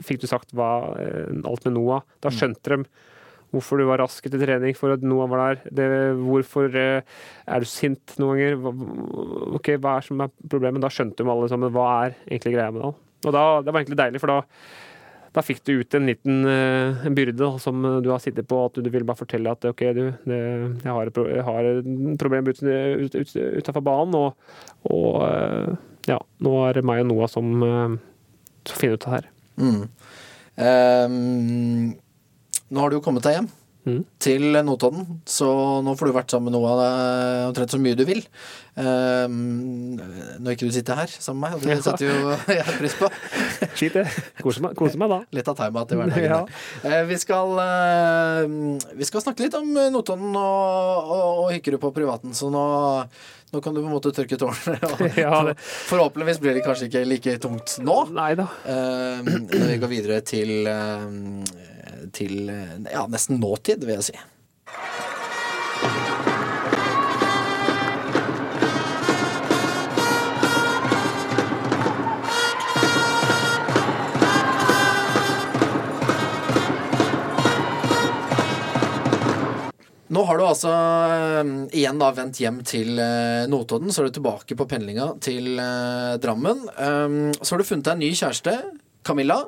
fikk du sagt hva, eh, alt med Noah. Da skjønte de hvorfor du var rask etter trening for at Noah var der. Det, hvorfor eh, er du sint noen ganger? Hva, ok, hva er som er problemet? Da skjønte de alle sammen hva er egentlig greia med det. Og da, det var egentlig deilig, for da, da fikk du ut en liten uh, byrde som du har sittet på, at du vil bare fortelle at ok, du, det, jeg, har et, jeg har et problem ut, ut, ut, utenfor banen, og, og uh, ja, nå er det meg og Noah som, uh, finner ut av det her. Mm. Um, nå har du jo kommet deg hjem Mm. til Notodden, så nå får du vært sammen med Noah omtrent så mye du vil. Um, når ikke du sitter her sammen med meg, og det Ja. setter jo jeg pris på. Fint, det. Koser meg, meg da. Litt av timeout i hverdagen. Ja. Eh, vi, skal, uh, vi skal snakke litt om Notodden og, og, og Hykkerud på privaten, så nå, nå kan du på en måte tørke tårene. Ja, Forhåpentligvis blir det kanskje ikke like tungt nå. Nei da. Eh, når vi går videre til eh, til ja, nesten nåtid, vil jeg si. Nå har du altså eh, igjen da vendt hjem til eh, Notodden, så er du tilbake på pendlinga til eh, Drammen. Um, så har du funnet deg en ny kjæreste, Camilla.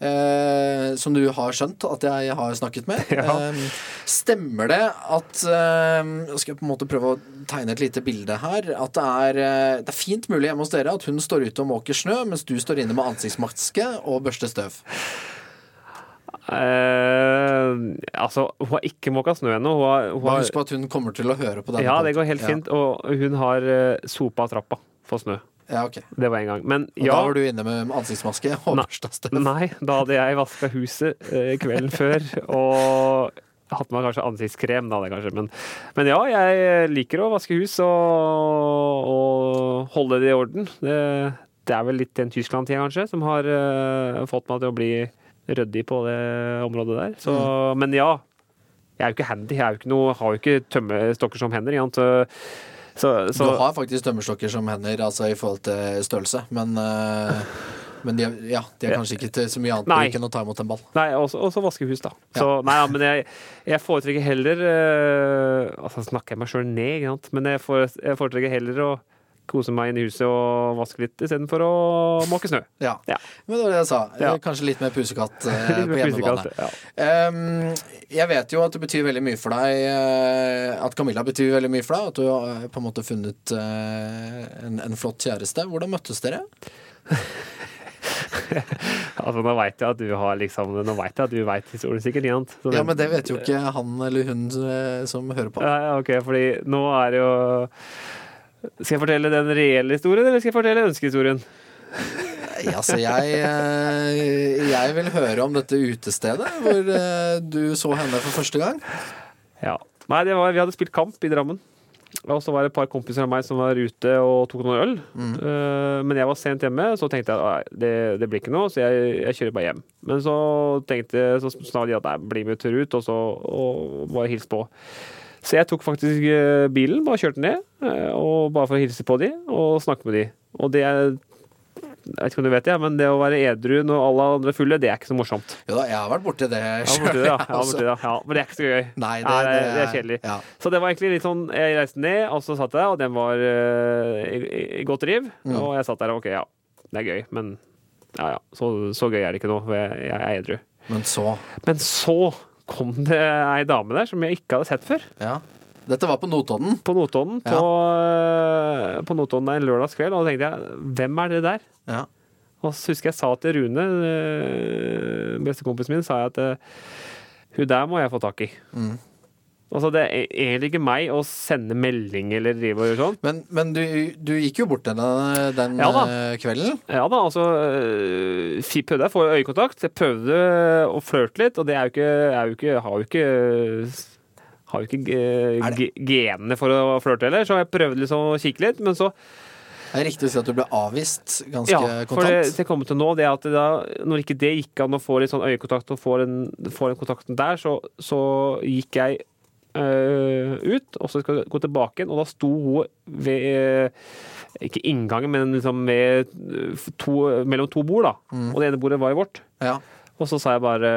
Eh, som du har skjønt at jeg har snakket med. Ja. Eh, stemmer det at eh, skal jeg på en måte prøve å tegne et lite bilde her. At det er, eh, det er fint mulig hjemme hos dere at hun står ute og måker snø, mens du står inne med ansiktsmaske og børster støv. Eh, altså, hun har ikke måka snø ennå. Hun har, hun har, husk på at hun kommer til å høre på denne ja, det går helt fint. Og hun har uh, sopa trappa for snø. Ja, ok. Det var en gang. Men ja da var du inne med ansiktsmaske og Nei. Nei, da hadde jeg vaska huset eh, kvelden før og hatt meg kanskje ansiktskrem, da, det kanskje. Men, men ja, jeg liker å vaske hus og, og holde det i orden. Det, det er vel litt den Tyskland-tida, kanskje, som har eh, fått meg til å bli ryddig på det området der. Så, Men ja, jeg er jo ikke handy. Jeg er jo ikke noe, har jo ikke tømmestokker som hender. Ikke sant? Så, så, Du har faktisk tømmerstokker som hender, altså i forhold til størrelse, men uh... men de, ja, de er kanskje ikke til så mye annet bruk enn å ta imot en ball. Nei, og så vaske hus, da. Så, nei, ja, men jeg, jeg foretrekker heller eh, Altså snakker jeg meg sjøl ned, ikke sant? men jeg foretrekker heller å kose meg inn i huset og vaske litt istedenfor å måke snø. Ja. Ja. Men det var det jeg sa. Ja. Kanskje litt mer pusekatt eh, Litt på hjemmebane. ja. Um, jeg vet jo at det betyr veldig mye for deg eh, At Camilla betyr veldig mye for deg. At du har på en måte funnet uh, en, en flott kjæreste. Hvordan møttes dere? Altså, nå veit jeg at du har liksom Nå vet jeg at du veit historien sikkert, ikke sant? Ja, men det vet jo ikke han eller hun eh, som hører på. Ja, ja, ok, fordi nå er det jo Skal jeg fortelle den reelle historien, eller skal jeg fortelle ønskehistorien? Ja, altså, jeg, eh, jeg vil høre om dette utestedet hvor eh, du så henne for første gang. Ja. Nei, det var, vi hadde spilt kamp i Drammen. Og så var det et par kompiser av meg som var ute og tok noen øl. Mm. men jeg var sent hjemme, så tenkte jeg at det, det blir ikke noe, så jeg, jeg kjører bare hjem. Men så tenkte så sa de at nei, bli med tur ut, og så og bare hils på. Så jeg tok faktisk eh, bilen, bare kjørte ned, eh, og bare for å hilse på de og snakke med de. Og det er jeg vet ikke om du vet det, men det å være edru når alle andre er fulle, det er ikke så morsomt. Jo da, jeg har vært borti det sjøl. ja. Det, ja. Men det er ikke så gøy. Nei, det, Nei, det, det er kjedelig. Ja. Så det var egentlig litt sånn Jeg reiste ned, og så satt jeg, og den var uh, i, i godt driv. Mm. Og jeg satt der og OK, ja, det er gøy, men ja ja, så, så gøy er det ikke nå. Jeg, jeg er edru. Men så Men så kom det ei dame der som jeg ikke hadde sett før. Ja. Dette var på Notodden. På Notodden på, ja. på Notodden en lørdagskveld, og da tenkte jeg hvem er det der? Ja. Og så husker jeg sa til Rune, eh, bestekompisen min, sa jeg at eh, hun der må jeg få tak i. Mm. Altså, det er egentlig ikke meg å sende melding eller drive og gjøre sånn. Men, men du, du gikk jo bort denne, den Ja da. eh, kvelden. Ja da, altså øh, prøvde jeg å få øyekontakt. Jeg prøvde å flørte litt, og det er jo ikke, er jo ikke Har jo ikke har jo ikke eh, genene for å flørte heller, så jeg prøvde liksom å kikke litt. Men så det Er riktig å si at du ble avvist ganske Ja, kontant? Ja, for det jeg kommer til nå, det er at da, når ikke det gikk an å få litt sånn øyekontakt og få den, få den kontakten der, så, så gikk jeg ut, og så skal jeg gå tilbake igjen, og da sto hun ved øh, ikke inngangen, men liksom ved to, mellom to bord, da. Mm. Og det ene bordet var jo vårt. Ja. Og så sa jeg bare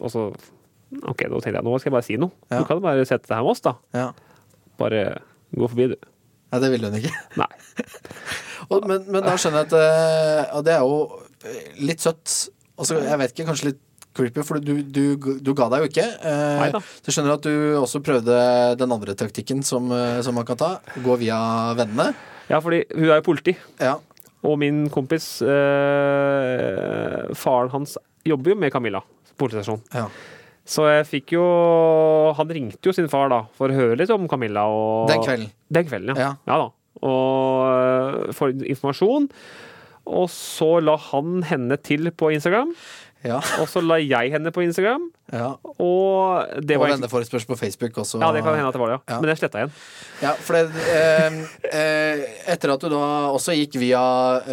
og så, OK, nå tenkte jeg nå skal jeg bare si noe. Ja. Du kan bare sette deg her med oss, da. ja. Bare gå forbi, du. Nei, det ville hun ikke. Nei. Og, men, men da skjønner jeg at eh, Og det er jo eh, litt søtt. Altså, jeg vet ikke, kanskje litt creepy, for du, du, du ga deg jo ikke. Eh, så jeg skjønner at du også prøvde den andre taktikken som, eh, som man kan ta. Gå via vennene. Ja, fordi hun er jo politi. Ja. Og min kompis, eh, faren hans, jobber jo med Camilla politistasjon. ja. Så jeg fikk jo Han ringte jo sin far da for å høre litt om Camilla. Og, Den kvelden. Den kvelden, ja. Ja. da. Og eh, får informasjon. Og så la han henne til på Instagram. Ja. Og så la jeg henne på Instagram. ja. Og det var egentlig venneforespørsel på Facebook også. Ja, det kan hende at det var det, ja. Ja. Men jeg sletta igjen. Ja, for det, eh, eh, etter at du da også gikk via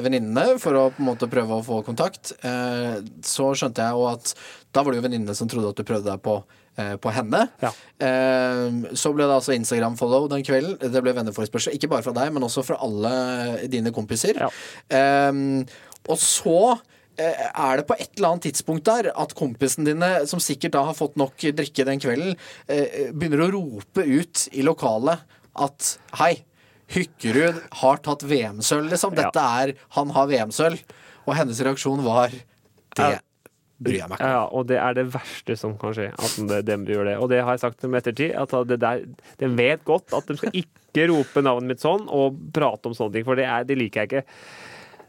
venninnene for å på en måte prøve å få kontakt, eh, så skjønte jeg jo at da var det jo venninnene som trodde at du prøvde deg på, eh, på henne. Ja. Eh, så ble det altså Instagram-follow den kvelden. Det ble venneforespørsel, ikke bare fra deg, men også fra alle dine kompiser. Ja. Eh, og så er det på et eller annet tidspunkt der at kompisene dine, som sikkert da har fått nok drikke den kvelden, eh, begynner å rope ut i lokalet at hei, Hykkerud har tatt VM-sølv, liksom. Dette er Han har VM-sølv. Og hennes reaksjon var Det bryr jeg meg ikke. Ja, og det er det verste som kan skje, at de, gjør det. Og det har jeg sagt dem i ettertid, at det der, de vet godt at de skal ikke rope navnet mitt sånn og prate om sånne ting, for det, er, det liker jeg ikke.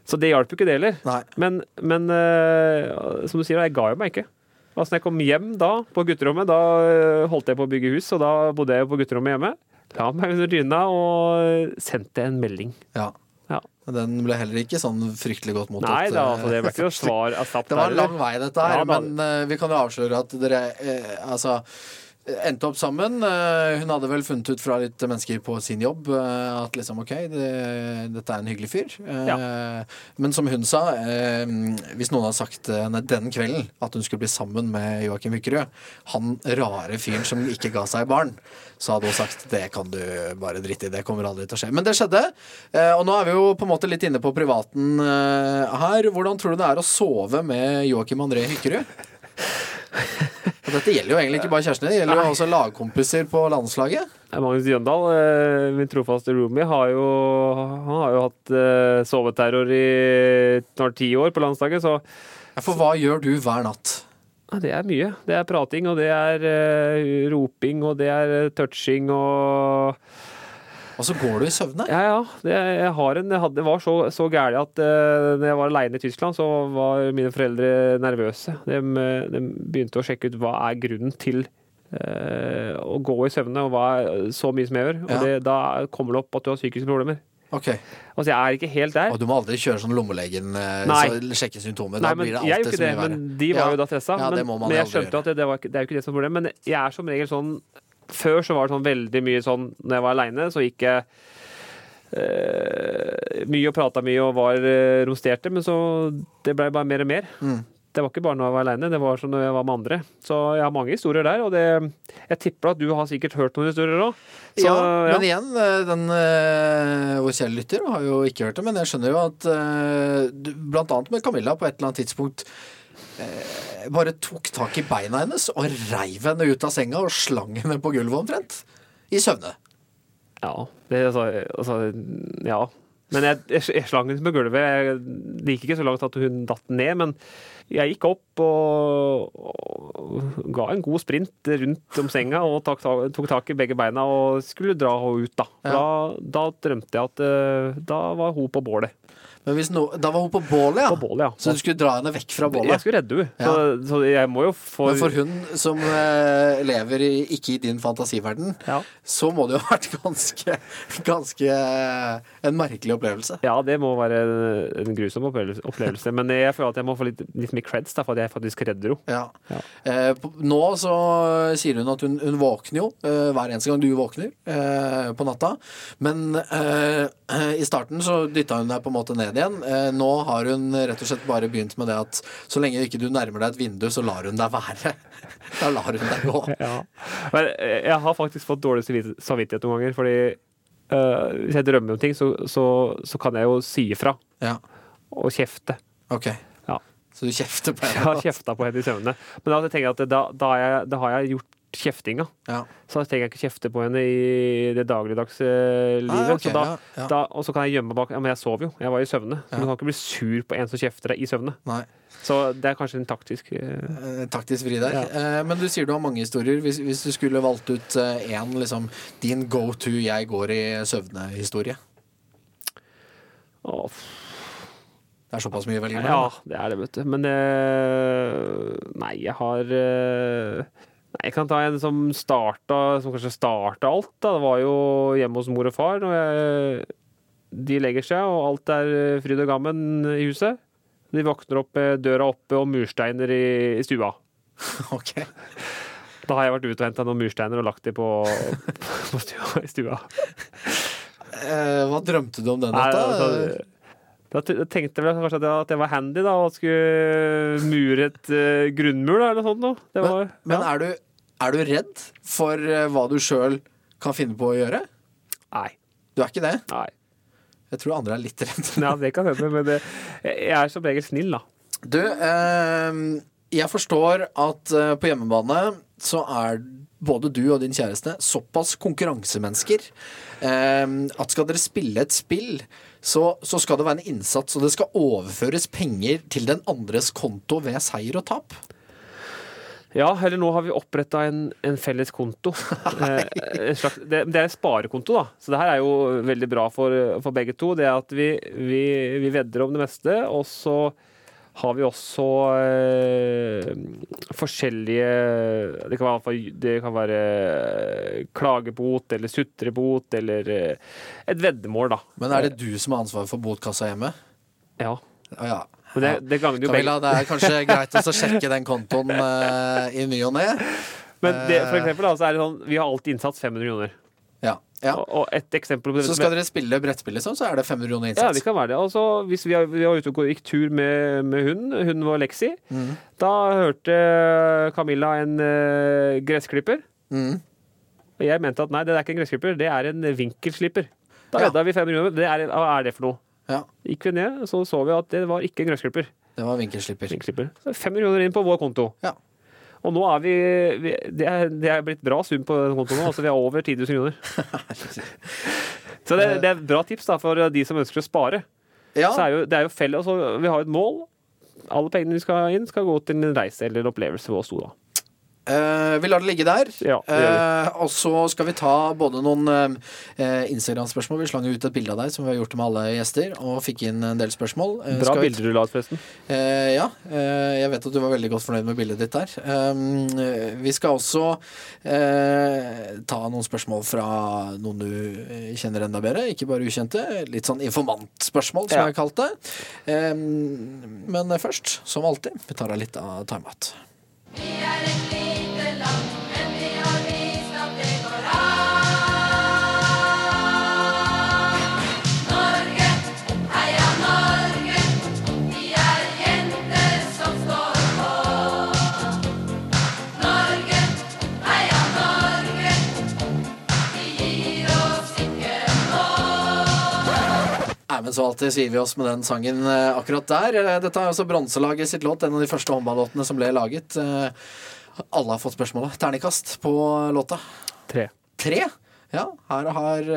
Så det hjalp jo ikke det heller. Men, men uh, som du sier, jeg ga jo meg ikke. Altså, når jeg kom hjem da, på gutterommet, da eh, holdt jeg på å bygge hus, og da bodde jeg på gutterommet hjemme. La meg under dyna og sendte en melding. Ja. Ja. Den ble heller ikke sånn fryktelig godt mottatt. Nei, da, eh, altså, det ble ikke noe svar Det var en lang vei, dette her, Ja, men uh, vi kan jo avsløre at dere uh, altså endte opp sammen. Eh, hun hadde vel funnet ut fra litt mennesker på sin jobb eh, at liksom OK, det, dette er en hyggelig fyr. Ja. Men som hun sa, eh, hvis noen hadde sagt henne den kvelden at hun skulle bli sammen med Joakim Wykkerud, han rare fyren som ikke ga seg barn, så hadde hun sagt det kan du bare drite i, det kommer aldri til å skje. Men det skjedde, eh, og nå er vi jo på en måte litt inne på privaten eh, her. Hvordan tror du det er å sove med Joakim André Hykkerud? Og dette gjelder jo egentlig ikke bare kjærestene, det gjelder jo også lagkompiser på landslaget. Magnus Jøndal, eh, min trofaste roomie, har jo, han har jo hatt eh, soveterror i snart ti år på landslaget, så For hva gjør du hver natt? det er mye. Det er prating, og det er eh, roping, og det er touching og Og så går du i søvne? Ja, ja. Det, jeg har en, jeg hadde, det var så, så gærent at uh, når jeg var aleine i Tyskland, så var mine foreldre nervøse. De, de begynte å sjekke ut hva er grunnen til uh, å gå i søvne, og hva er så mye som jeg gjør. Og Ja. det, da kommer det opp at du har psykiske problemer. Ok. Altså, jeg er ikke helt der. Og du må aldri kjøre sånn lommelegen eh, så sjekke symptomer. Nei, men jeg gjør ikke så det, men de var Ja. jo da stressa. Ja, men, men jeg skjønte skjønte at det, det, var, det er jo ikke det som er problemet. Men jeg er som regel sånn Før så var det sånn veldig mye sånn Når jeg var aleine, så gikk jeg eh, mye og prata mye og var eh, romsterte, men så Det blei bare mer og mer. Mm. Det var ikke bare når jeg var aleine, det var sånn når jeg var med andre. Så jeg har mange historier der, og det Jeg tipper at du har sikkert hørt noen historier òg. Ja, men igjen, eh, den eh, vår kjære lytter har jo ikke hørt det, men jeg skjønner jo at eh, blant annet med Camilla på et eller annet tidspunkt bare tok tak i beina hennes og reiv henne ut av senga og slang henne på gulvet omtrent. I søvne. Ja. Det, altså, altså, ja. Men jeg, jeg, jeg slang henne på gulvet. Jeg, det gikk ikke så langt at hun datt ned, men jeg gikk opp og, og ga en god sprint rundt om senga og tok, tok tak i begge beina og skulle dra henne ut, da. Ja. Da, da drømte jeg at eh, da var hun på bålet. Men hvis no, da var hun på bålet, ja. På bålet, ja. Så du skulle dra henne vekk fra Jeg bålet? skulle redde henne. Så, så jeg må jo få Men for hun som uh, lever i, ikke i din fantasiverden, Ja. så må det jo ha vært ganske, ganske uh, en merkelig opplevelse. Ja, det må være en grusom opplevelse. Men jeg føler at jeg må få litt, litt mer creds da, for at jeg faktisk redder henne. Ja. Ja. Eh, nå så sier hun at hun, hun våkner jo hver eneste gang du våkner på natta. Men i starten så dytta hun deg på en måte ned igjen. Eh, nå har hun rett og slett bare begynt med det at så lenge ikke du nærmer deg et vindu, så lar hun deg være. da lar hun deg gå. Ja. Men eh, jeg har faktisk fått dårlig samvittighet noen ganger, fordi uh, hvis jeg drømmer om ting, så, så, så kan jeg jo si ifra Ja, og kjefte. ok. Ja. Så du kjefter på Jeg henne? har kjefta på henne i søvne. Men da tenker jeg at da, da, jeg, da har jeg gjort kjeftinga. Ja. Så da trenger jeg ikke kjefte på henne i det dagligdags eh, livet. Ah, okay, så da, ja. Da, og så kan jeg gjemme meg bak Ja, men jeg sov jo. Jeg var i søvne. Så du kan ikke bli sur på en som kjefter deg i søvne. Nei. Så det er kanskje en taktisk eh, Eh, taktisk vri der. Eh, men du sier du har mange historier. Hvis, hvis du skulle valgt ut én, liksom din go to 'jeg går i søvne'-historie. Oh. Det er såpass mye å velge Ja, det er det, vet du. Men eh, Nei, jeg har eh, Nei, Jeg kan ta en som starta Som kanskje starta alt. da Det var jo hjemme hos mor og far. Når jeg, de legger seg, og alt er fryd og gammen i huset. De våkner opp med døra oppe og mursteiner i, i stua. Ok. Da har jeg vært ute og henta noen mursteiner og lagt dem på, på stua, i stua. Eh, hva drømte du om den natta? Da tenkte jeg kanskje at jeg, var handy da, og skulle mure et uh, grunnmur da, eller noe sånt. Var, men ja. er, du, er du redd for eh, hva du sjøl kan finne på å gjøre? Nei. Du er ikke det? nei. Jeg tror andre er litt redde. Ja, det kan hende, men det, jeg er som regel snill, da. Du, eh, jeg forstår at eh, på hjemmebane så er både du og din kjæreste såpass konkurransemennesker eh, at skal dere spille et spill, så, så skal det være en innsats, og det skal overføres penger til den andres konto ved seier og tap. Ja, eller nå har vi oppretta en, en felles konto. Eh, en slags, det, det er en sparekonto, da. Så det her er jo veldig bra for, for begge to. Det er at vi, vi, vi vedder om det meste, og så har vi også eh, forskjellige Det kan være, det kan være eh, klagebot eller sutrebot eller eh, et veddemål, da. Men er det du som har ansvaret for botkassa hjemme? Ja. Oh, ja. Det, det. Camilla, det er kanskje greit å sjekke den kontoen eh, i ny og ne. Men det, for eksempel, da, så er det sånn, vi har alltid innsatt 500 kroner. Ja. Og, og et eksempel på det Så skal dere spille brettspill, liksom, så er det 500 kroner Ja, det kan være det. Altså, hvis vi, vi var ute og gikk tur med, med hunden, hunden var Lexi, Mm. da hørte Camilla en uh, gressklipper. Mm. Og jeg mente at nei, det er ikke en gressklipper, det er en vinkelslipper. Da Ja. vi 500 kroner. Det er, hva er det for noe? Ja, Gikk vi ned, så så vi at det var ikke en gressklipper. det var vinkelslipper. vinkelslipper. Så 500 kroner inn på vår konto. Ja. Og nå er vi, vi det, er, det er blitt bra sum på kontoen nå. Altså vi er over 10 000 kroner. Så det, det er et bra tips da, for de som ønsker å spare. Ja, Så er jo, det er jo felles, altså, vi har et mål. Alle pengene vi skal inn, skal gå til en reise eller en opplevelse hos oss da. Eh, vi lar det ligge der. Ja, det vi. Eh, og så skal vi ta både noen uh, Instagram-spørsmål. Vi slang ut et bilde av deg, som vi har gjort med alle gjester, og fikk inn en del spørsmål. Bra bilder du la ut, forresten. Eh, ja, eh, jeg vet at du var veldig godt fornøyd med bildet ditt der. Vi skal også eh, ta noen spørsmål fra noen du kjenner enda bedre, ikke bare ukjente. Litt sånn informantspørsmål, som Ja. jeg har kalt det. Men først, som alltid, vi tar av litt av timeout. er men så alltid sier vi oss med den sangen eh, akkurat der. Eh, Dette er altså Bronselaget sitt låt, en av de første håndballåtene som ble laget. Eh, alle har fått spørsmålet. Terningkast på låta. Tre. Tre? Ja, her har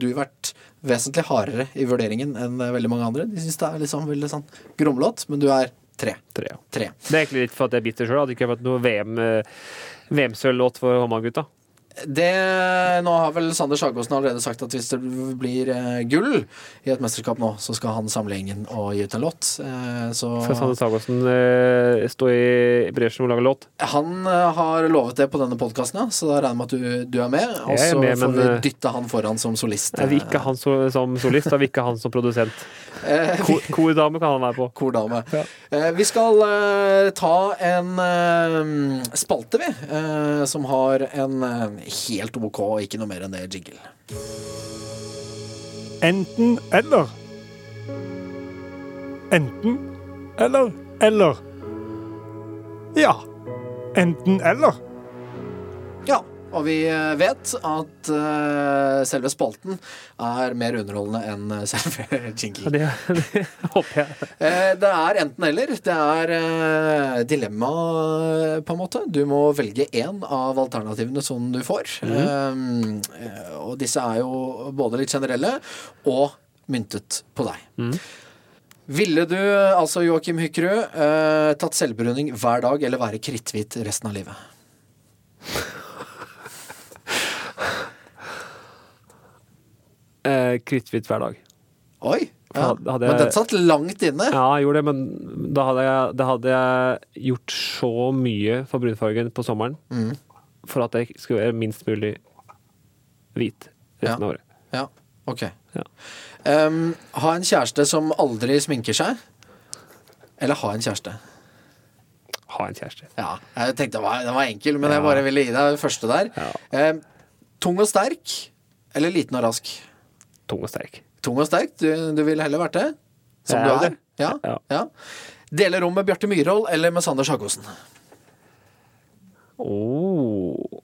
du vært vesentlig hardere i vurderingen enn veldig mange andre. De syns det er liksom veldig sånn gromlåt, men du er tre. Tre. Tre. Det er egentlig litt for at jeg er bitter sjøl. Hadde ikke vært noe VM-sølvlåt VM-sølvlåt for håndballgutta. Det, nå har vel Sander Sagosen allerede sagt at hvis det blir eh, gull i et mesterskap nå, så skal han samle gjengen og gi ut en låt. Eh, så Skal Sander Sagosen eh, stå i bresjen og lage låt? han eh, har lovet det på denne podkasten, ja, så da regner jeg med at du, du er med. Og så får men, vi eh, dytte han foran som solist. Er vi ikke han so som solist, er vi ikke han som produsent. Eh, Ko- Kordame kan han være på. Kordame. Ja. Eh, vi skal eh, ta en eh, spalte, vi, eh, som har en eh, helt OK, ikke noe mer enn det, jingle. Enten eller. Enten eller eller. Ja. Enten eller. Og vi eh, vet at uh, selve spalten er mer underholdende enn eh, selve Ja, jingle. Det, det håper jeg. Uh, det er enten-eller. Det er uh, dilemma, på en måte. Du må velge én av alternativene som du får. Mm. og disse er jo både litt generelle og myntet på deg. Ville du, altså Joakim Hykkerud, tatt selvbruning hver dag eller være kritthvit resten av livet? Eh, Kritthvit hver dag. Oi! Ja. Hadde- Men den satt langt inne. Ja, jeg gjorde det, men da hadde jeg, da hadde jeg gjort så mye for brunfargen på sommeren Mm. for at jeg skulle være minst mulig hvit resten Ja. av året. Ja, ok. Ja. Um, ha en kjæreste som aldri sminker seg, eller ha en kjæreste? Ha en kjæreste. Ja, jeg tenkte den var, den var enkel, men jeg bare ville gi deg det første der. Um, tung og sterk, eller liten og rask? Tung og sterk. Tung og sterk, du, du ville heller vært det? Som ja. du er? Ja. Ja. ja. Dele rom med Bjarte Myhrvold eller med Sander Sagosen? Oh.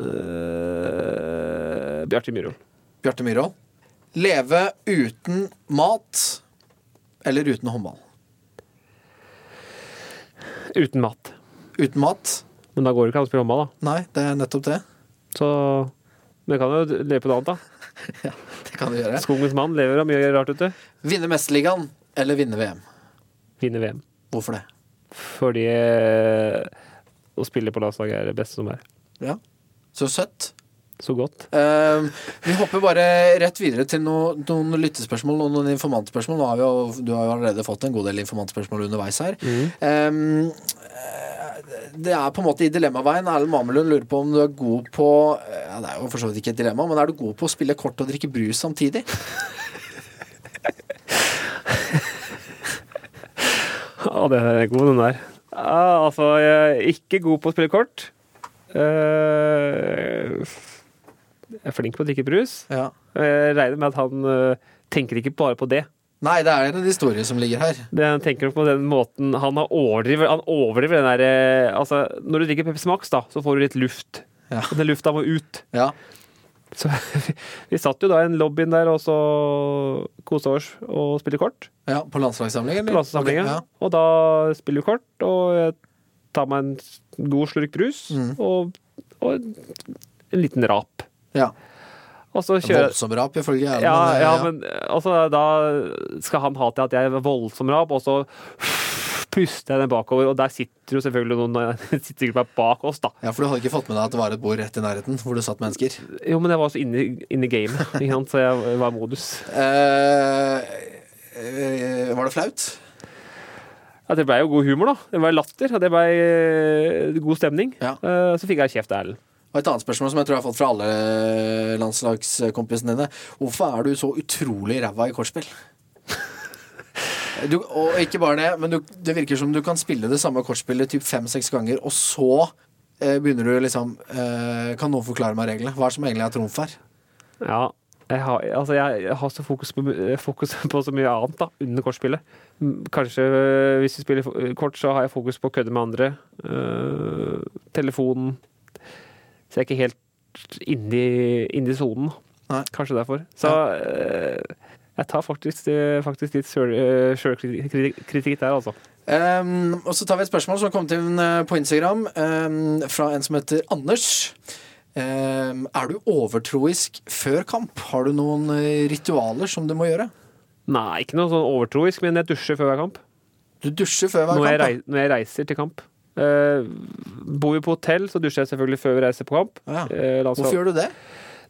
Uh, Bjarte Myhrvold. Bjarte Myhrvold. Leve uten mat eller uten håndball? Uten mat. Uten mat? Men da går det ikke an å spille håndball, da. Nei, det er nettopp det. Så Men jeg kan jo leve på noe annet, da. Det kan du gjøre. Skogens mann lever av mye rart ute. Vinne Mesterligaen eller vinne VM? Vinne VM. Hvorfor det? Fordi eh, å spille på landslaget er det beste som er. Ja. Så søtt. så godt. Uh, vi hopper bare rett videre til no, noen lyttespørsmål og noen informantspørsmål. Nå har vi jo, du har jo allerede fått en god del informantspørsmål underveis her. Eh, det er på en måte i dilemmaveien. Erlend Mamelund lurer på om du er god på ja, Det er jo for så vidt ikke et dilemma, men er du god på å spille kort og drikke brus samtidig? Ja, det er god, den der. Ja, altså, jeg er ikke god på å spille kort. Eh, jeg er flink på å drikke brus. Ja. Jeg regner med at han eh, tenker ikke bare på det. Nei, det er en historie som ligger her. Det han tenker på den måten Han har overdriver, han overdriver den der eh, Altså, når du drikker Pepsi Max, da, så får du litt luft. Ja. Og den lufta må ut. Ja. Så vi satt jo da i en lobbyen der og så kosa oss og spilte kort. ja på landslagssamlingen? På På Okay, Ja. Og da spiller vi kort, og jeg tar meg en god slurk brus Mm. og, og en liten rap. ja. Og så kjører Voldsom rap, ifølge Erlend. ja, eh, ja, men altså, da skal han ha til at jeg er voldsom rap, og så puster jeg den bakover, og der sitter jo selvfølgelig noen sitter sikkert bak oss, da. ja, for du hadde ikke fått med deg at det var et bord rett i nærheten hvor det satt mennesker? Jo, men jeg var så inne, inne i gamet, ikke sant? så jeg var i modus. Eh, eh, var det flaut? Ja, det blei jo god humor, da. Det blei latter, og det blei eh, god stemning. Ja. Eh, Så fikk jeg kjeft av Erlend. Og et annet spørsmål som jeg tror jeg har fått fra alle landslagskompisene dine. Hvorfor er du så utrolig ræva i kortspill? Du, og ikke bare det, men du, det virker som du kan spille det samme kortspillet typ fem-seks ganger, og så eh, begynner du liksom eh, Kan noen forklare meg reglene? Hva er det som egentlig er trumf her? Ja. Jeg har, altså jeg, har så fokus på, fokus på så mye annet da, under kortspillet. Mm, Kanskje øh, hvis vi spiller kort, så har jeg fokus på å kødde med andre. Øh, telefonen Så jeg er ikke helt inni sonen. Kanskje derfor. Så øh, jeg tar faktisk, øh, faktisk litt øh, sjølkritikk der, altså. Um, og så tar vi et spørsmål som kommet inn eh, på Instagram um, fra en som heter Anders. Um, er du overtroisk før kamp? Har du noen eh, ritualer som du må gjøre? Nei, ikke noe sånn overtroisk, men jeg dusjer før hver kamp. Du dusjer før hver Når jeg, kamp? når jeg reiser til kamp. Uh, bor vi på hotell, så dusjer jeg selvfølgelig før vi reiser på kamp. Ja. Uh, Hvorfor gjør du det?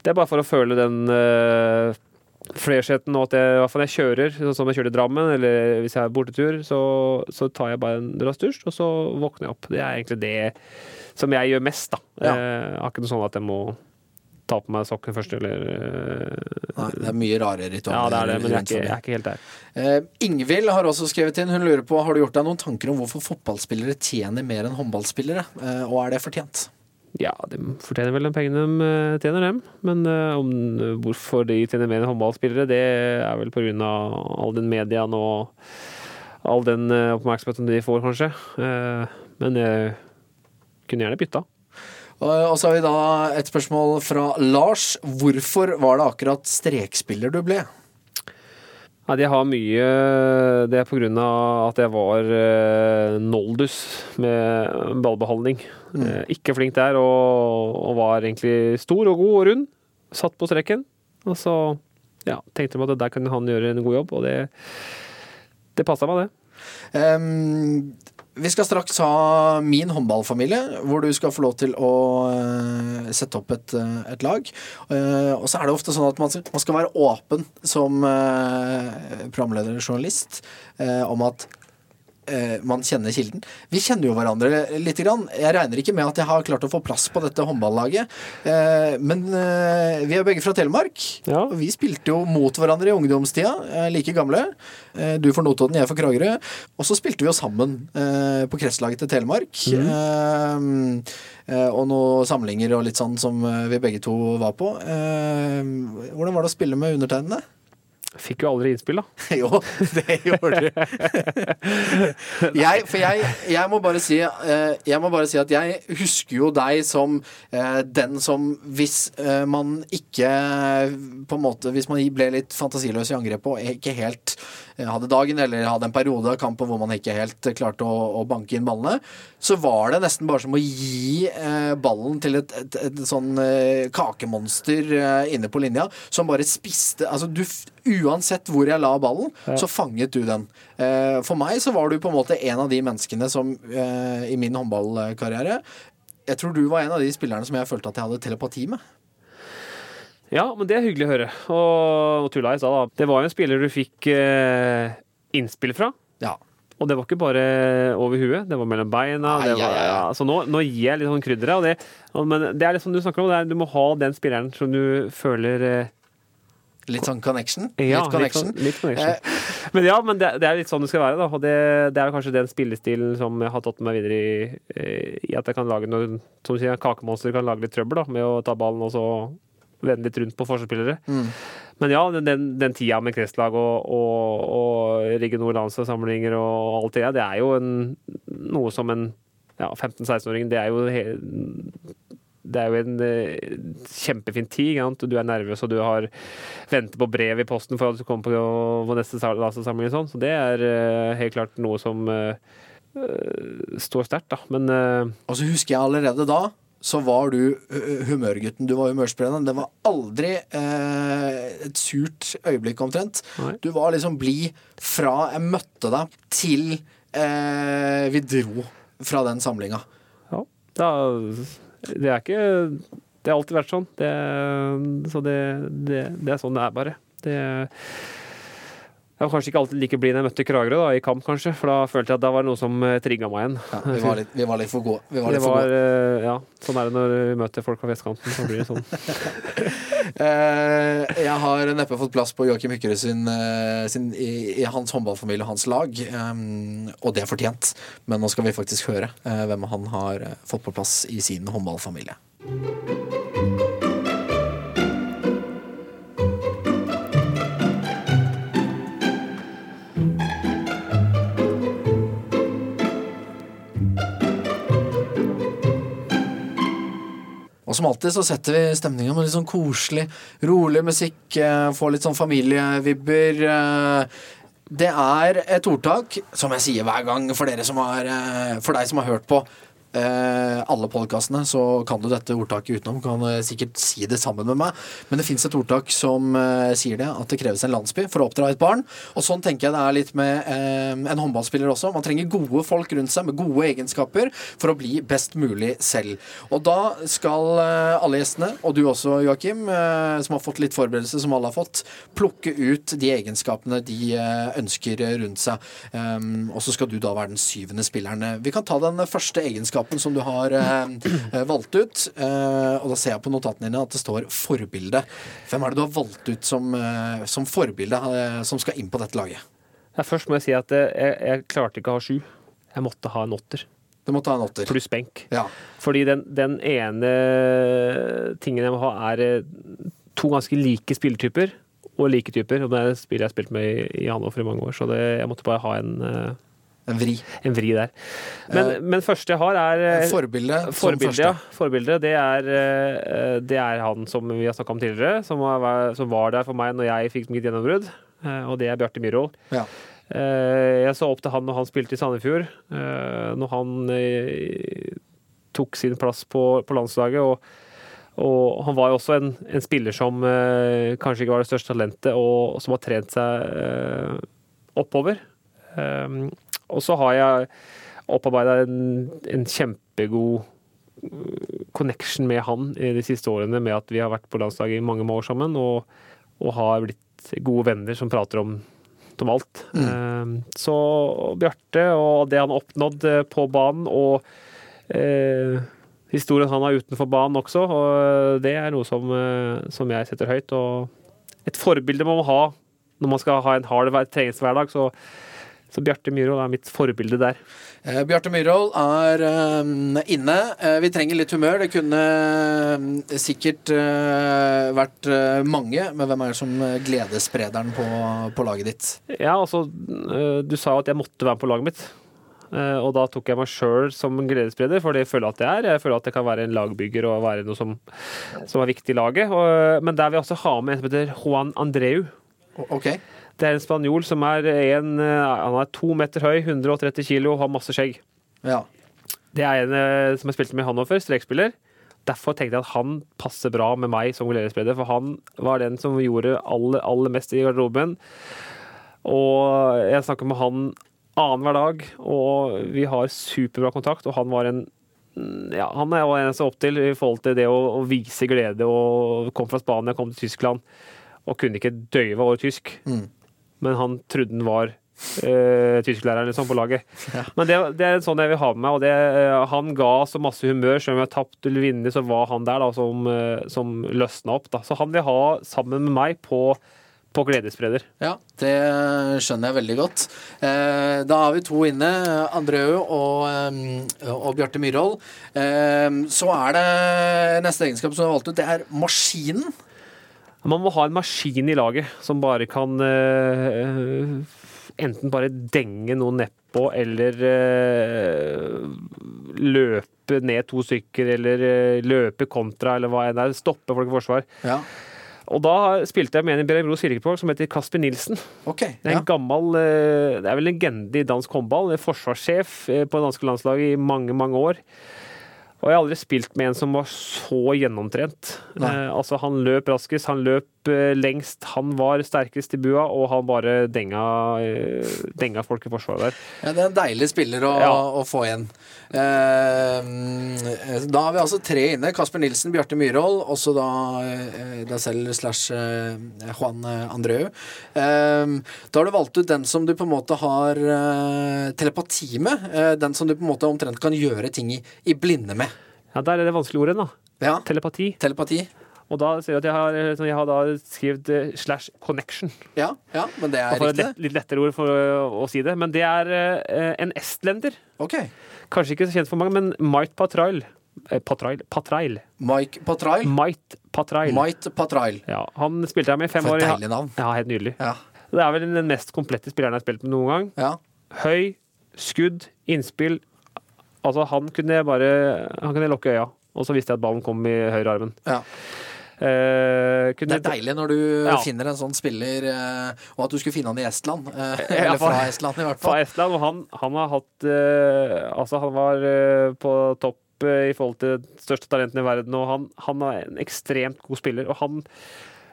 Det er bare for å føle den uh, fresheten, og at jeg, i hvert fall når jeg kjører, sånn som jeg kjører til Drammen, eller hvis jeg er bortetur, så, så tar jeg bare en rask dusj, og så våkner jeg opp. Det er egentlig det som jeg gjør mest, da. Ja. Uh, noe sånn at jeg må ta på meg sokken først, eller eh, Nei, det er mye rare ritualer. Ja, det er det, men jeg er ikke, jeg er ikke helt der. Uh, Ingvild har også skrevet inn. Hun lurer på Har du gjort deg noen tanker om hvorfor fotballspillere tjener mer enn håndballspillere, uh, og er det fortjent? Ja, de fortjener vel de pengene de tjener, dem. Men uh, om hvorfor de tjener mer enn håndballspillere, det er vel av all den mediaen og all den oppmerksomheten de får, kanskje. Men jeg kunne gjerne bytta. Og, og så har vi da et spørsmål fra Lars. Hvorfor var det akkurat strekspiller du ble? Nei, de har mye Det er av at jeg var eh, noldus med ballbehandling. Eh, ikke flink der, og, og var egentlig stor og god og rund. Satt på streken. Og så ja, tenkte de at der kunne han gjøre en god jobb, og det, det passa meg, det. Ehm, vi skal straks ha min håndballfamilie, hvor du skal få lov til å eh, sette opp et, eh, et lag. Eh, og så er det ofte sånn at man, skal- være åpen som programleder eller journalist om at man kjenner kilden. Vi kjenner jo hverandre lite grann. Jeg regner ikke med at jeg har klart å få plass på dette håndballaget, eh, men eh, vi er begge fra Telemark. Ja. Vi spilte jo mot hverandre i ungdomstida, eh, like gamle. Eh, Du for Notodden, jeg for Kragerø. Og så spilte vi jo sammen eh, på kretslaget til Telemark. Mm. eh, og noen samlinger og litt sånn som eh, vi begge to var på. Eh, hvordan var det å spille med undertegnede? Fikk jo aldri innspill, da. jo, det gjorde du. jeg, for jeg, jeg, må bare si, eh, jeg må bare si at jeg husker jo deg som eh, den som hvis eh, man ikke på en måte Hvis man ble litt fantasiløs i angrepet og ikke helt hadde dagen, eller hadde en periode av kampen hvor man ikke helt eh, klarte å, å banke inn ballene, så var det nesten bare som å gi eh, ballen til et, et, et sånn eh, kakemonster eh, inne på linja, som bare spiste Altså, du Uansett hvor jeg la ballen, så fanget du den. Eh, for meg så var du på en måte en av de menneskene som eh, i min håndballkarriere Jeg tror du var en av de spillerne som jeg følte at jeg hadde telepati med. Ja, men det er hyggelig å høre. Og, og tulla i stad, da. Det var jo en spiller du fikk eh, innspill fra. Ja. Og det var ikke bare over huet, det var mellom beina. Det var, ja, ja, så nå, nå gir jeg litt sånn krydder. Og det, og, men det er litt som du snakker om, det er, du må ha den spilleren som du føler eh, Litt sånn connection. Ja, litt connection. Litt, sånn- litt connection. Eh, Men ja, men det, det er litt sånn det skal være. da, og Det, det er kanskje den spillestilen som jeg har tatt meg videre i, eh, i at jeg kan lage noe Som sier, kakemonster kan lage litt trøbbel da, med å ta ballen og så vende litt rundt på forsvarsspillere. Mm. Men ja, den, den, den tida med kretslag og, og, og regionale landslagssamlinger og alt det, det er jo en, noe som en ja, 15-16-åring Det er jo he, det er jo en eh, kjempefin tid. Du er nervøs, og du har venter på brev i posten for at du kommer på, på neste sa- Sånn. Så det er eh, helt klart noe som eh, eh, står sterkt, da. Men eh, Og så husker jeg allerede da så var du humørgutten. Du var humørsprellende. Det var aldri eh, et surt øyeblikk, omtrent. Nei. Du var liksom blid fra jeg møtte deg, til eh, vi dro fra den samlinga. ja, da, det er ikke Det har alltid vært sånn. Det, så det, det, det er sånn det er, bare. Det jeg var kanskje ikke alltid like blid når jeg møtte Kragerø da, i kamp, kanskje, for da følte jeg at det var noe som trigga meg igjen. Ja, vi, var litt, vi var litt for gode. Vi var litt var, for gode. eh, ja, sånn er det når vi møter folk på vestkanten. Så blir det sånn. Eh, jeg har neppe fått plass på Joakim Hykkerud sin, eh, sin i, i hans håndballfamilie og hans lag, um, og det er fortjent. Men nå skal vi faktisk høre uh, hvem han har eh, fått på plass i sin håndballfamilie. Og som alltid så setter vi stemninga med litt sånn koselig, rolig musikk. eh, Får litt sånn familievibber. eh. Det er et ordtak, som jeg sier hver gang for, som har, eh, for deg som har hørt på eh, alle podkastene, så kan du dette ordtaket utenom. Kan eh, sikkert si det sammen med meg. Men det fins et ordtak som eh, sier det, at det kreves en landsby for å oppdra et barn. Og sånn tenker jeg det er litt med eh, en håndballspiller også. Man trenger gode folk rundt seg med gode egenskaper for å bli best mulig selv. Og da skal alle gjestene, og du også, Joakim, som har fått litt forberedelse, som alle har fått, plukke ut de egenskapene de ønsker rundt seg. Og så skal du da være den syvende spilleren. Vi kan ta den første egenskapen som du har eh, eh, valgt ut. Eh, og da ser jeg på notatene dine at det står 'forbilde'. Hvem er det du har valgt ut som, eh, som forbilde eh, som skal inn på dette laget? Ja, først må jeg si at eh, jeg, jeg klarte ikke å ha sju. Jeg måtte ha en åtter. Du måtte ha en åtter. Pluss benk. Ja. Fordi den, den ene tingen jeg må ha, er to ganske like spilletyper Og like typer. Og det er spill jeg har spilt med i, i Hannover i mange år, så det, jeg måtte bare ha en, En vri. en vri der. Men, men første jeg har, er Forbildet. Forbildet, ja. Forbildet, det er, eh, det er han som vi har snakka om tidligere, som var, som var der for meg når jeg fikk mitt gjennombrudd. eh, Og det er Bjarte Myhrvold. Ja. Eh, Jeg så opp til han når han spilte i Sandefjord. eh, Når han eh, tok sin plass på, på landslaget. Og, og han var jo også en, en spiller som eh, kanskje ikke var det største talentet, og som har trent seg eh, oppover. Um, og så har jeg opparbeida en, en kjempegod uh, connection med han i de siste årene, med at vi har vært på landslaget i mange år sammen, og, og har blitt gode venner som prater om, om alt. Mm. så Bjarte og det han har oppnådd eh, på banen, og eh, historien han har utenfor banen også, og det er noe som, eh, som jeg setter høyt. Og et forbilde må man ha når man skal ha en hard hver- treningshverdag, så, så Bjarte Myhrvold er mitt forbilde der. Eh, Bjarte Myhrvold er eh, inne. Eh, vi trenger litt humør. Det kunne eh, sikkert eh, vært eh, mange, men hvem er det som gledessprederen på, på laget ditt? Ja, altså, du sa jo at jeg måtte være med på laget mitt. Eh, Og da tok jeg meg sjøl som gledesspreder, for det føler jeg at jeg er. Jeg føler at jeg kan være en lagbygger og være noe som, som er viktig i laget. Og, men der vil jeg også ha med en som heter Juan Andreu. Okay. Ok. Det er en spanjol som er, en, eh, han er to meter høy, 130 kilo og har masse skjegg. Ja. Det er en eh, som jeg spilte med i Hannover, strekspiller. Derfor tenkte jeg at han passer bra med meg som gledesspreder, for han var den som gjorde aller, aller mest i garderoben. Og jeg snakker med han annenhver dag, og vi har superbra kontakt, og han var en ja, han er jo en som opp til i forhold til det å, å vise glede. og Kom fra Spania, kom til Tyskland og kunne ikke døyve over tysk. Mm. Men han trodde han var Uh, tysklæreren liksom, på laget. Men det, det er sånn jeg vil ha med meg. og det, uh, Han ga så masse humør. Selv om jeg har tapt eller vunnet, så var han der da, som, uh, som løsna opp. Da. Så han vil ha sammen med meg på, på gledesspreder. Ja, det skjønner jeg veldig godt. Eh, da har vi to inne, Andreu og, og Bjarte Myhrvold. Eh, så er det neste egenskap som er valgt ut, det er maskinen. Man må ha en maskin i laget som bare kan uh, enten bare denge noen nedpå, eller uh, løpe ned to stykker, eller uh, løpe kontra, eller hva enn det er. Stoppe folk i forsvar. Ja, Og da spilte jeg med en i Bjerrebros kirkeborg som heter Kasper Nilsen. ok. Det er en gammel Det er vel en legende i dansk håndball. Forsvarssjef på det danske landslaget i mange, mange år. Og jeg har aldri spilt med en som var så gjennomtrent. Eh, altså Han løp raskest, han løp eh, lengst, han var sterkest i bua, og han bare denga, eh, denga folk i forsvaret der. Ja, det er en deilig spiller å, Ja. å få igjen. Eh, da har vi altså tre inne. Kasper Nilsen, Bjarte Myhrvold, også da eh, deg selv slash eh, Juan Andreu. Eh, da har du valgt ut den som du på en måte har eh, telepati med. Den som du på en måte omtrent kan gjøre ting i, i blinde med. Ja, Der er det vanskelige ordet, da. Ja, Telepati. telepati. Og da ser du at jeg har, jeg har da skrevet slash connection. Ja, ja, men det er riktig. lett, litt lettere ord for å, å si det. Men det er en estlender. Ok. Kanskje ikke så kjent for mange, men Might Patrail. Eh, Patrail. Patrail. Mike Patrail. Might Patrail. Might Patrail. Ja, han spilte jeg med i fem For år. et i- deilig navn. Ja, helt nydelig. Ja. Det er vel den mest komplette spilleren jeg har spilt med noen gang. ja. Høy, skudd, innspill. Altså, han kunne bare Han kunne lukke øya, og så visste jeg at ballen kom i høyrearmen. ja. Eh, Det er deilig når du Ja. finner en sånn spiller, eh, og at du skulle finne han i Estland. eh, Eller fra Estland, i hvert Fra fall. Estland, og han, han har hatt Altså, han var på topp i forhold til de største talentene i verden, og han, han er en ekstremt god spiller. Og han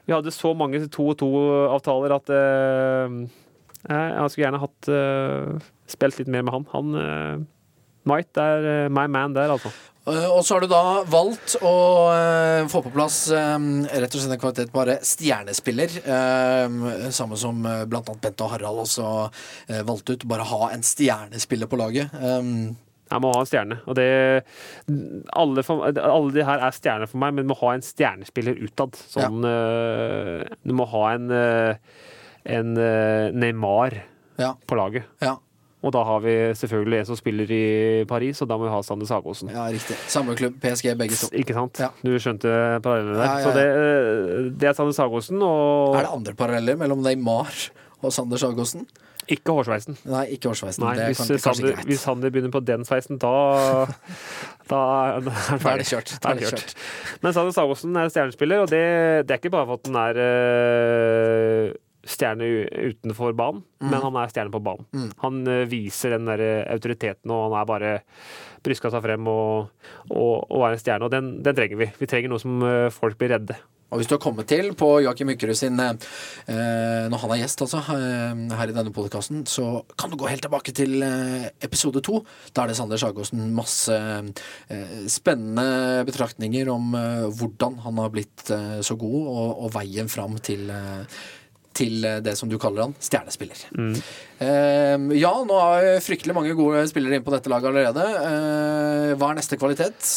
Vi hadde så mange to-to-avtaler at jeg, skulle gjerne hatt spilt litt mer med han. Han Might er eh, my man der, altså. Eh, Og så har du da valgt å eh, få på plass rett og slett en kvalitet bare stjernespiller. samme som blant annet Bente og Harald også valgte ut. Bare ha en stjernespiller på laget. Jeg må ha en stjerne. Og det Alle, for, alle de her er stjerner for meg, men du må ha en stjernespiller utad. Sånn ja. Du må ha en en Neymar ja, på laget. ja, Og da har vi selvfølgelig en som spiller i Paris, og da må vi ha Sander Sagosen. ja, riktig. Samme klubb, PSG, begge to. Ikke sant? Ja. Du skjønte parallellene der. Ja, ja, Så det, eh, det er Sander Sagosen, og Er det andre paralleller mellom Neymar og Sander Sagosen? ikke hårsveisen. Nei, ikke hårsveisen. Nei, det hvis, kan- Sander, greit. hvis Sander begynner på den sveisen, da Da er han er ferdig. Da er det kjørt. Men Sander Sagosen er stjernespiller, og det, det er ikke bare for at den er øh, stjerne utenfor banen, Mm. men han er stjerne på banen. Han øh, viser den der autoriteten, og han er bare bryska seg frem og, og, og er en stjerne. Og den, den trenger vi. Vi trenger noe som øh, folk blir redde. Og hvis du har kommet til på Joakim Mykkerud sin eh, Når han er gjest, altså, eh, her i denne podkasten, så kan du gå helt tilbake til eh, episode to. Da er det Sander Sagosen masse eh, spennende betraktninger om eh, hvordan han har blitt eh, så god, og, og veien fram til eh, til eh, det som du kaller han, stjernespiller. Eh, ja, nå er fryktelig mange gode spillere inne på dette laget allerede. Uh, hva er neste kvalitet?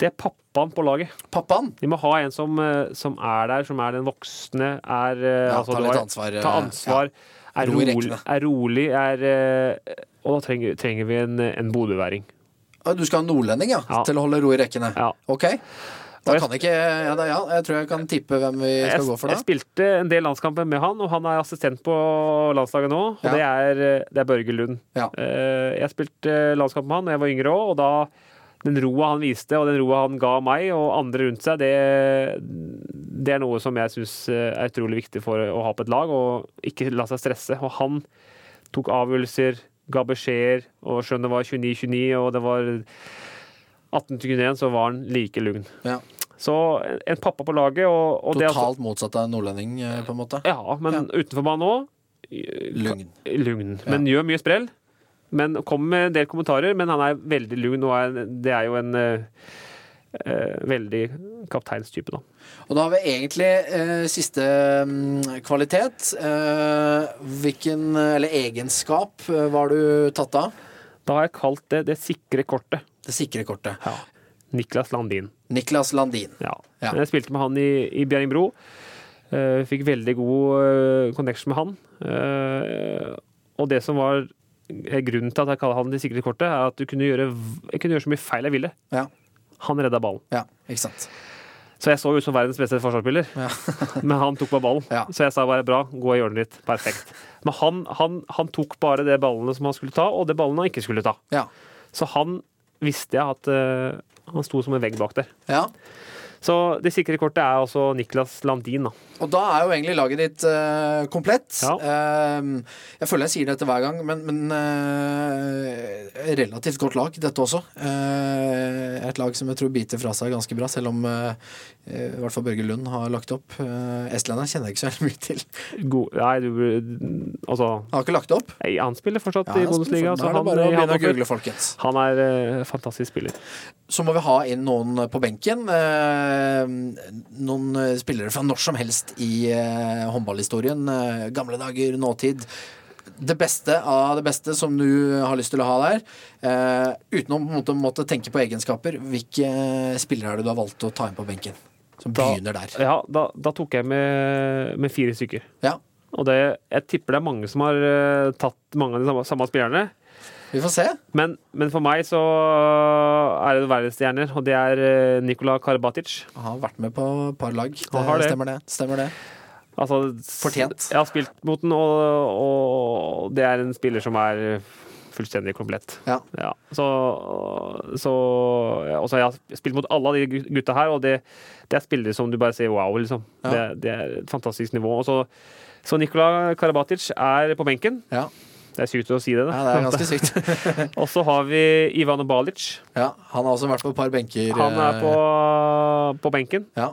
Det er pappaen på laget. Pappaen? Vi må ha en som, øh, som er der, som er den voksne, er øh, Ja, altså, ta litt ansvar, Ta ansvar ja. Er, rolig, er rolig, er Og da trenger, trenger vi en, en bodøværing. Du skal ha en nordlending, ja, Ja. til å holde ro i rekkene? Ja. Ok. Da Og jeg- kan ikke ja, da, ja, jeg tror jeg kan tippe hvem vi skal Jeg, gå for da. jeg spilte en del landskamper med han, og han er assistent på landslaget nå. Og Ja. det, er, det er Børge Lund. Eh, Jeg spilte landskamp med han da jeg var yngre òg, og da den roa han viste, og den roa han ga meg og andre rundt seg, det, det er noe som jeg syns er utrolig viktig for å ha på et lag, og ikke la seg stresse. Og han tok avgjørelser, ga beskjeder, og skjønn det var 29-29, og det var 18-21, så var han like lugn. Ja. Så en- pappa på laget, og, og det altså- Totalt motsatt av en nordlending, eh, på en måte. Ja, men utenfor banen òg Lugn. lugn. Men gjør mye sprell. Men kom med en del kommentarer, men han er veldig lugn, og er, det er jo en eh, eh, veldig kapteinstype, da. Og da har vi egentlig eh, siste mm, kvalitet. Eh, hvilken, eller egenskap, eh, var du tatt av? Da har jeg kalt det det sikre kortet. Det sikre kortet. Ja. Niklas Landin. Niklas Landin. Ja. Ja. Jeg spilte med han i, i Bjerringbro. Uh, fikk veldig god eh, connection med han. Uh, og det som var grunnen til at jeg kaller han det sikre kortet, er at du kunne gjøre, jeg kunne gjøre så mye feil jeg ville. Ja. Han redda ballen. ja, ikke sant. Så jeg så ut som verdens beste forsvarsspiller, Ja. men han tok bare ballen. Ja. Så jeg sa bare bra, gå i hjørnet ditt. Perfekt. Men han, han, han tok bare de ballene som han skulle ta, og de ballene han ikke skulle ta. Ja. Så han visste jeg at eh, han sto som en vegg bak der. ja. Så det sikre kortet er også Niklas Landin, da. Og da er jo egentlig laget ditt uh, komplett. Ja. Uh, jeg føler jeg sier dette hver gang, men, men uh, relativt godt lag, dette også. Eh, et lag som jeg tror biter fra seg ganske bra, selv om i hvert fall Børge Lund har lagt opp. Uh, Estlenderen kjenner jeg ikke så veldig mye til. God, nei, du Altså Han har ikke lagt opp? nei, Han spiller fortsatt Ja, i Bundesliga. Så han, bare han, å han, google, folkens. han er fantastisk spiller. Så må vi ha inn noen på benken. Noen spillere fra når som helst i eh, håndballhistorien. Eh, gamle dager, nåtid. Det beste av det beste som du har lyst til å ha der. Eh, uten å måtte, måtte tenke på egenskaper. Hvilke spillere er det du har valgt å ta inn på benken? Som Da- begynner der. Ja, da, da tok jeg med, med fire stykker. Ja, Og det, jeg tipper det er mange som har eh, tatt mange av de samme, samme spillerne. Vi får se. Men, men for meg så er det verdensstjerner, og det er eh, Nikola Karabatic. Han har vært med på et par lag. Det, har det. Stemmer det. Stemmer det. Altså, Fortjent. Jeg har spilt mot den, og, og det er en spiller som er fullstendig komplett. Ja. Ja, så, så også Jeg har spilt mot alle de gutta her, og det, det er spillere som du bare sier wow, liksom. Ja. Det, det er et fantastisk nivå. Og så, så Nikola Karabatic er på benken. Ja. Det er sykt å si det. da. ja, det er ganske sykt. og så har vi Ivano Balic. Ja, han har også vært på et par benker. Han er på, på benken. eh, Ja.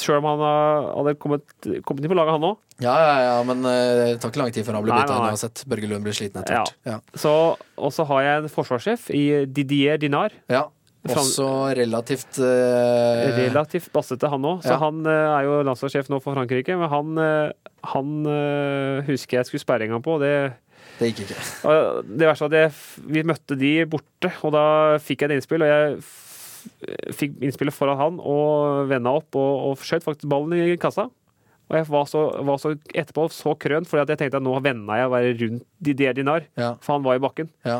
Sjøl om han har- hadde kommet, kommet inn på laget, han òg. Ja, ja, ja, men eh, det tar ikke lang tid før han blir bytta inn uansett. Børge Lund blir sliten etter hvert. Ja. Ja. og så har jeg en forsvarssjef i Didier Dinar. Ja. Også relativt uh... Relativt bassete, han òg. Så Ja. han uh, er jo landslagssjef nå for Frankrike. Men han, uh, han eh, husker jeg skulle sperre en gang på. Det, Det gikk ikke. og det verste var at jeg, vi møtte de borte, og da fikk jeg et innspill. Og jeg fikk innspillet foran han og venda opp og, og skjøt faktisk ballen i kassa. Og jeg var så, var så etterpå så krønt, fordi at jeg tenkte at nå venda jeg å være rundt Didier Dinar. Ja, For han var i bakken. ja,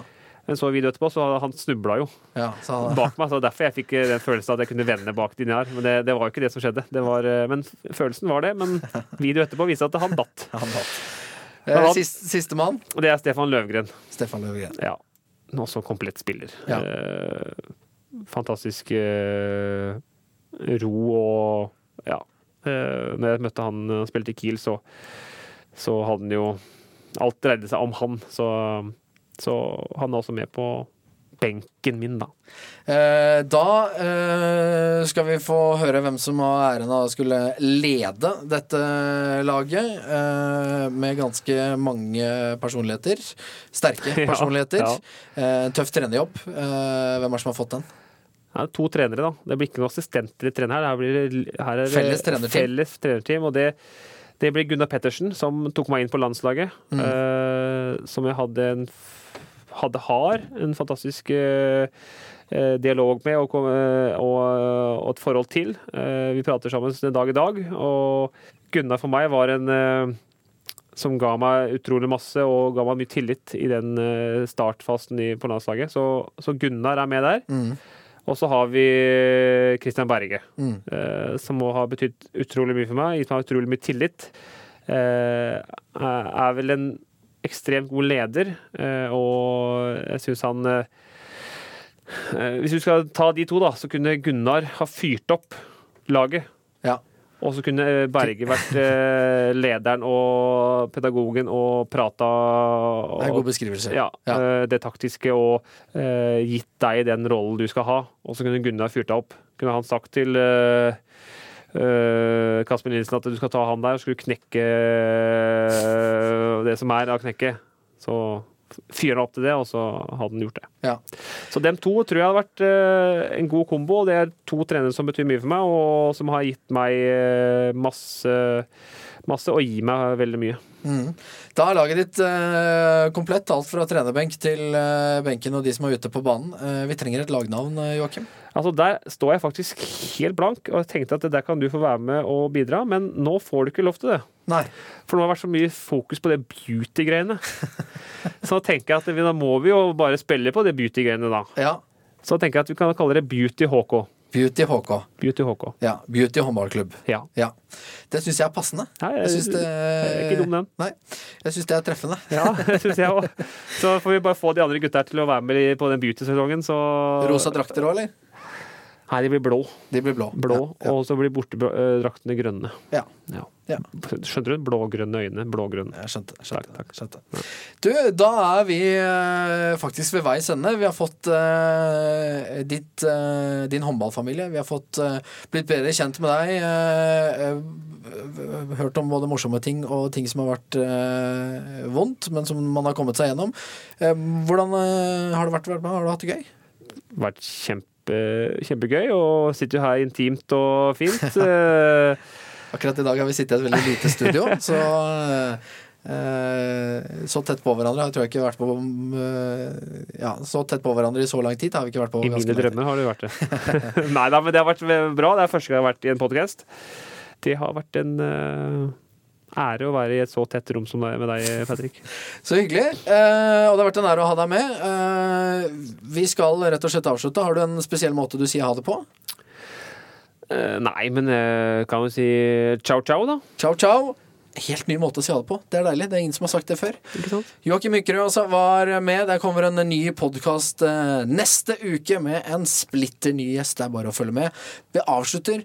Men så video etterpå, så han snubla jo. ja. Så bak meg. Så derfor jeg fikk eh, den følelsen at jeg kunne vende bak Dinar. Men det, det var jo ikke det som skjedde. Det var, eh, men følelsen var det. Men video etterpå viste at han datt. han datt. Eh, Sist, Sistemann, det er Stefan Løvgren. Stefan Løvgren. Ja. Også komplett spiller. Ja. Eh, fantastisk eh, ro og Ja. Eh, når jeg møtte han han spilte i Kiel, så, så hadde han jo Alt dreide seg om han. Så, så han er også med på benken min, da. Eh, da eh, skal vi få høre hvem som har æren av å skulle lede dette laget. Eh, med ganske mange personligheter. Sterke personligheter. ja. Eh, tøff trenerjobb. Eh, hvem er det som har fått den? Det er to trenere, da. Det blir ikke noen assistenter i trener her. Blir her er Felles trenerteam. Felles trenerteam. Og det, det blir Gunnar Pettersen, som tok meg inn på landslaget. Mm. Uh, som jeg hadde en hadde har en fantastisk eh, eh, dialog med og, eh, og, og et forhold til. Eh, vi prater sammen den dag i dag. Og Gunnar for meg var en som ga meg utrolig masse og ga meg mye tillit i den startfasen i, på landslaget. Så, så Gunnar er med der. Mm. Og så har vi Christian Berge, Mm. eh, som må ha betydd utrolig mye for meg, gitt meg utrolig mye tillit. Eh, er vel en ekstremt god leder, eh, og jeg syns han eh, eh, Hvis du skal ta de to, da, så kunne Gunnar ha fyrt opp laget. Ja. Og så kunne Berge vært lederen og pedagogen og prata Det er en god beskrivelse. ja, Ja. det taktiske og gitt deg den rollen du skal ha. Og så kunne Gunnar fyrt deg opp. Kunne han sagt til Kasper Nilsen at du skal ta han der, og skulle knekke eh, det som er av knekket. Så fyrer han opp til det, og så hadde han gjort det. Ja. Så dem to tror jeg hadde vært eh, en god kombo. Det er to trenere som betyr mye for meg, og som har gitt meg eh, masse, masse og gir meg veldig mye. Da er laget ditt uh, komplett, alt fra trenerbenk til uh, benken og de som er ute på banen. Vi trenger et lagnavn, Joakim. Altså Der står jeg faktisk helt blank, og jeg tenkte at der kan du få være med og bidra, men nå får du ikke lov til det. Nei. For nå har det vært så mye fokus på det beauty-greiene. Så da tenker jeg at vi, da må vi jo bare spille på det beauty-greiene, da. Ja. Så da tenker jeg at vi kan kalle det Beauty HK. Beauty HK. Beauty HK. Ja. Beauty håndballklubb. Ja. Ja. Det syns jeg er passende. Nei, Jeg syns det er ikke dum, den. Nei. Jeg syns det er treffende. Ja, det syns jeg òg. Så får vi bare få de andre gutta her til å være med på den beauty-sesongen, så Rosa drakter òg, eller? Nei, de blir blå. De blir blå. Blå, Ja. Og så blir bortedraktene grønne. ja. Ja. Ja. Skjønner du? Blågrønne øyne. Blågrønne. Jeg skjønte. skjønte, Takk, skjønte. Du, da er vi faktisk ved veis ende. Vi har fått uh, ditt, uh, din håndballfamilie. Vi har fått uh, blitt bedre kjent med deg. hørt om både morsomme ting og ting som har vært vondt, men som man har kommet seg gjennom. Hvordan har det vært, vært med? Har du hatt det gøy? Vært kjempe, kjempegøy, og sitter jo her intimt og fint. Eh, Akkurat i dag har vi sittet i et veldig lite studio, så eh, så tett på hverandre jeg tror jeg ikke vært på eh, Ja, så tett på hverandre i så lang tid har vi ikke vært på. I mine drømmer har det vært det. Nei da, men det har vært bra. Det er første gang jeg har vært i en podkast. Det har vært en ære å være i et så tett rom som med deg, Patrick. Så hyggelig. Eh, og det har vært en ære å ha deg med. Eh, vi skal rett og slett avslutte. Har du en spesiell måte du sier ha det på? Eh, nei, men eh, kan vi si ciao, ciao, da? Ciao, ciao. Helt ny måte å si ha det på. Det er deilig. Det er ingen som har sagt det før. Joakim Mykrød altså var med. Der kommer en ny podkast neste uke med en splitter ny gjest. Det er bare å følge med. Vi avslutter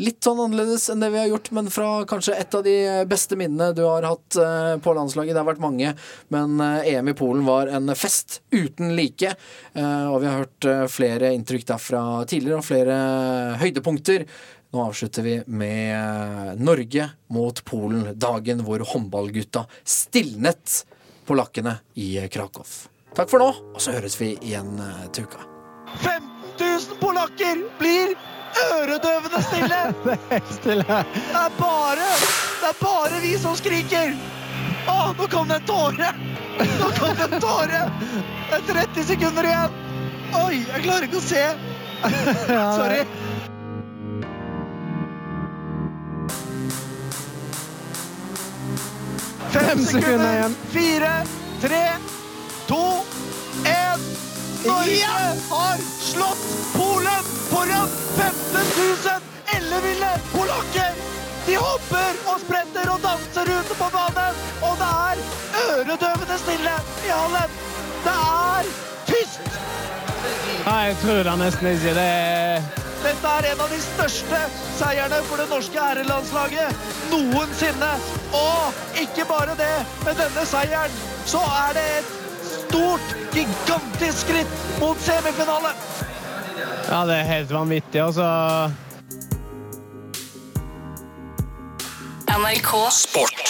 litt sånn annerledes enn det vi har gjort, men fra kanskje et av de beste minnene du har hatt eh, på landslaget. Det har vært mange, men eh, EM i Polen var en fest uten like. Eh, Og vi har hørt eh, flere inntrykk derfra tidligere, og flere høydepunkter. Nå avslutter vi med eh, Norge mot Polen, dagen hvor håndballgutta stilnet polakkene i Krakow. Takk for nå, og så høres vi igjen eh, til uka. 5000 polakker blir øredøvende stille! Helt stille. Det er bare Det er bare vi som skriker! Å, nå kom det en tåre! Nå kom det en tåre! Det er 30 sekunder igjen! Oi, jeg klarer ikke å se! Sorry. Fem sekunder igjen. Fire, tre, to, én. Norge har slått Polen foran 15 000 elleville polakker! De hopper og spretter og danser ute på banen, og det er øredøvende stille i hallen. Det er tyst! Nei, jeg tror det nesten ikke. Det er Dette er en av de største seierne for det norske herrelandslaget noensinne. Og ikke bare det, med denne seieren så er det et stort, gigantisk skritt mot semifinale. Ja, det er helt vanvittig. Altså NRK Sport.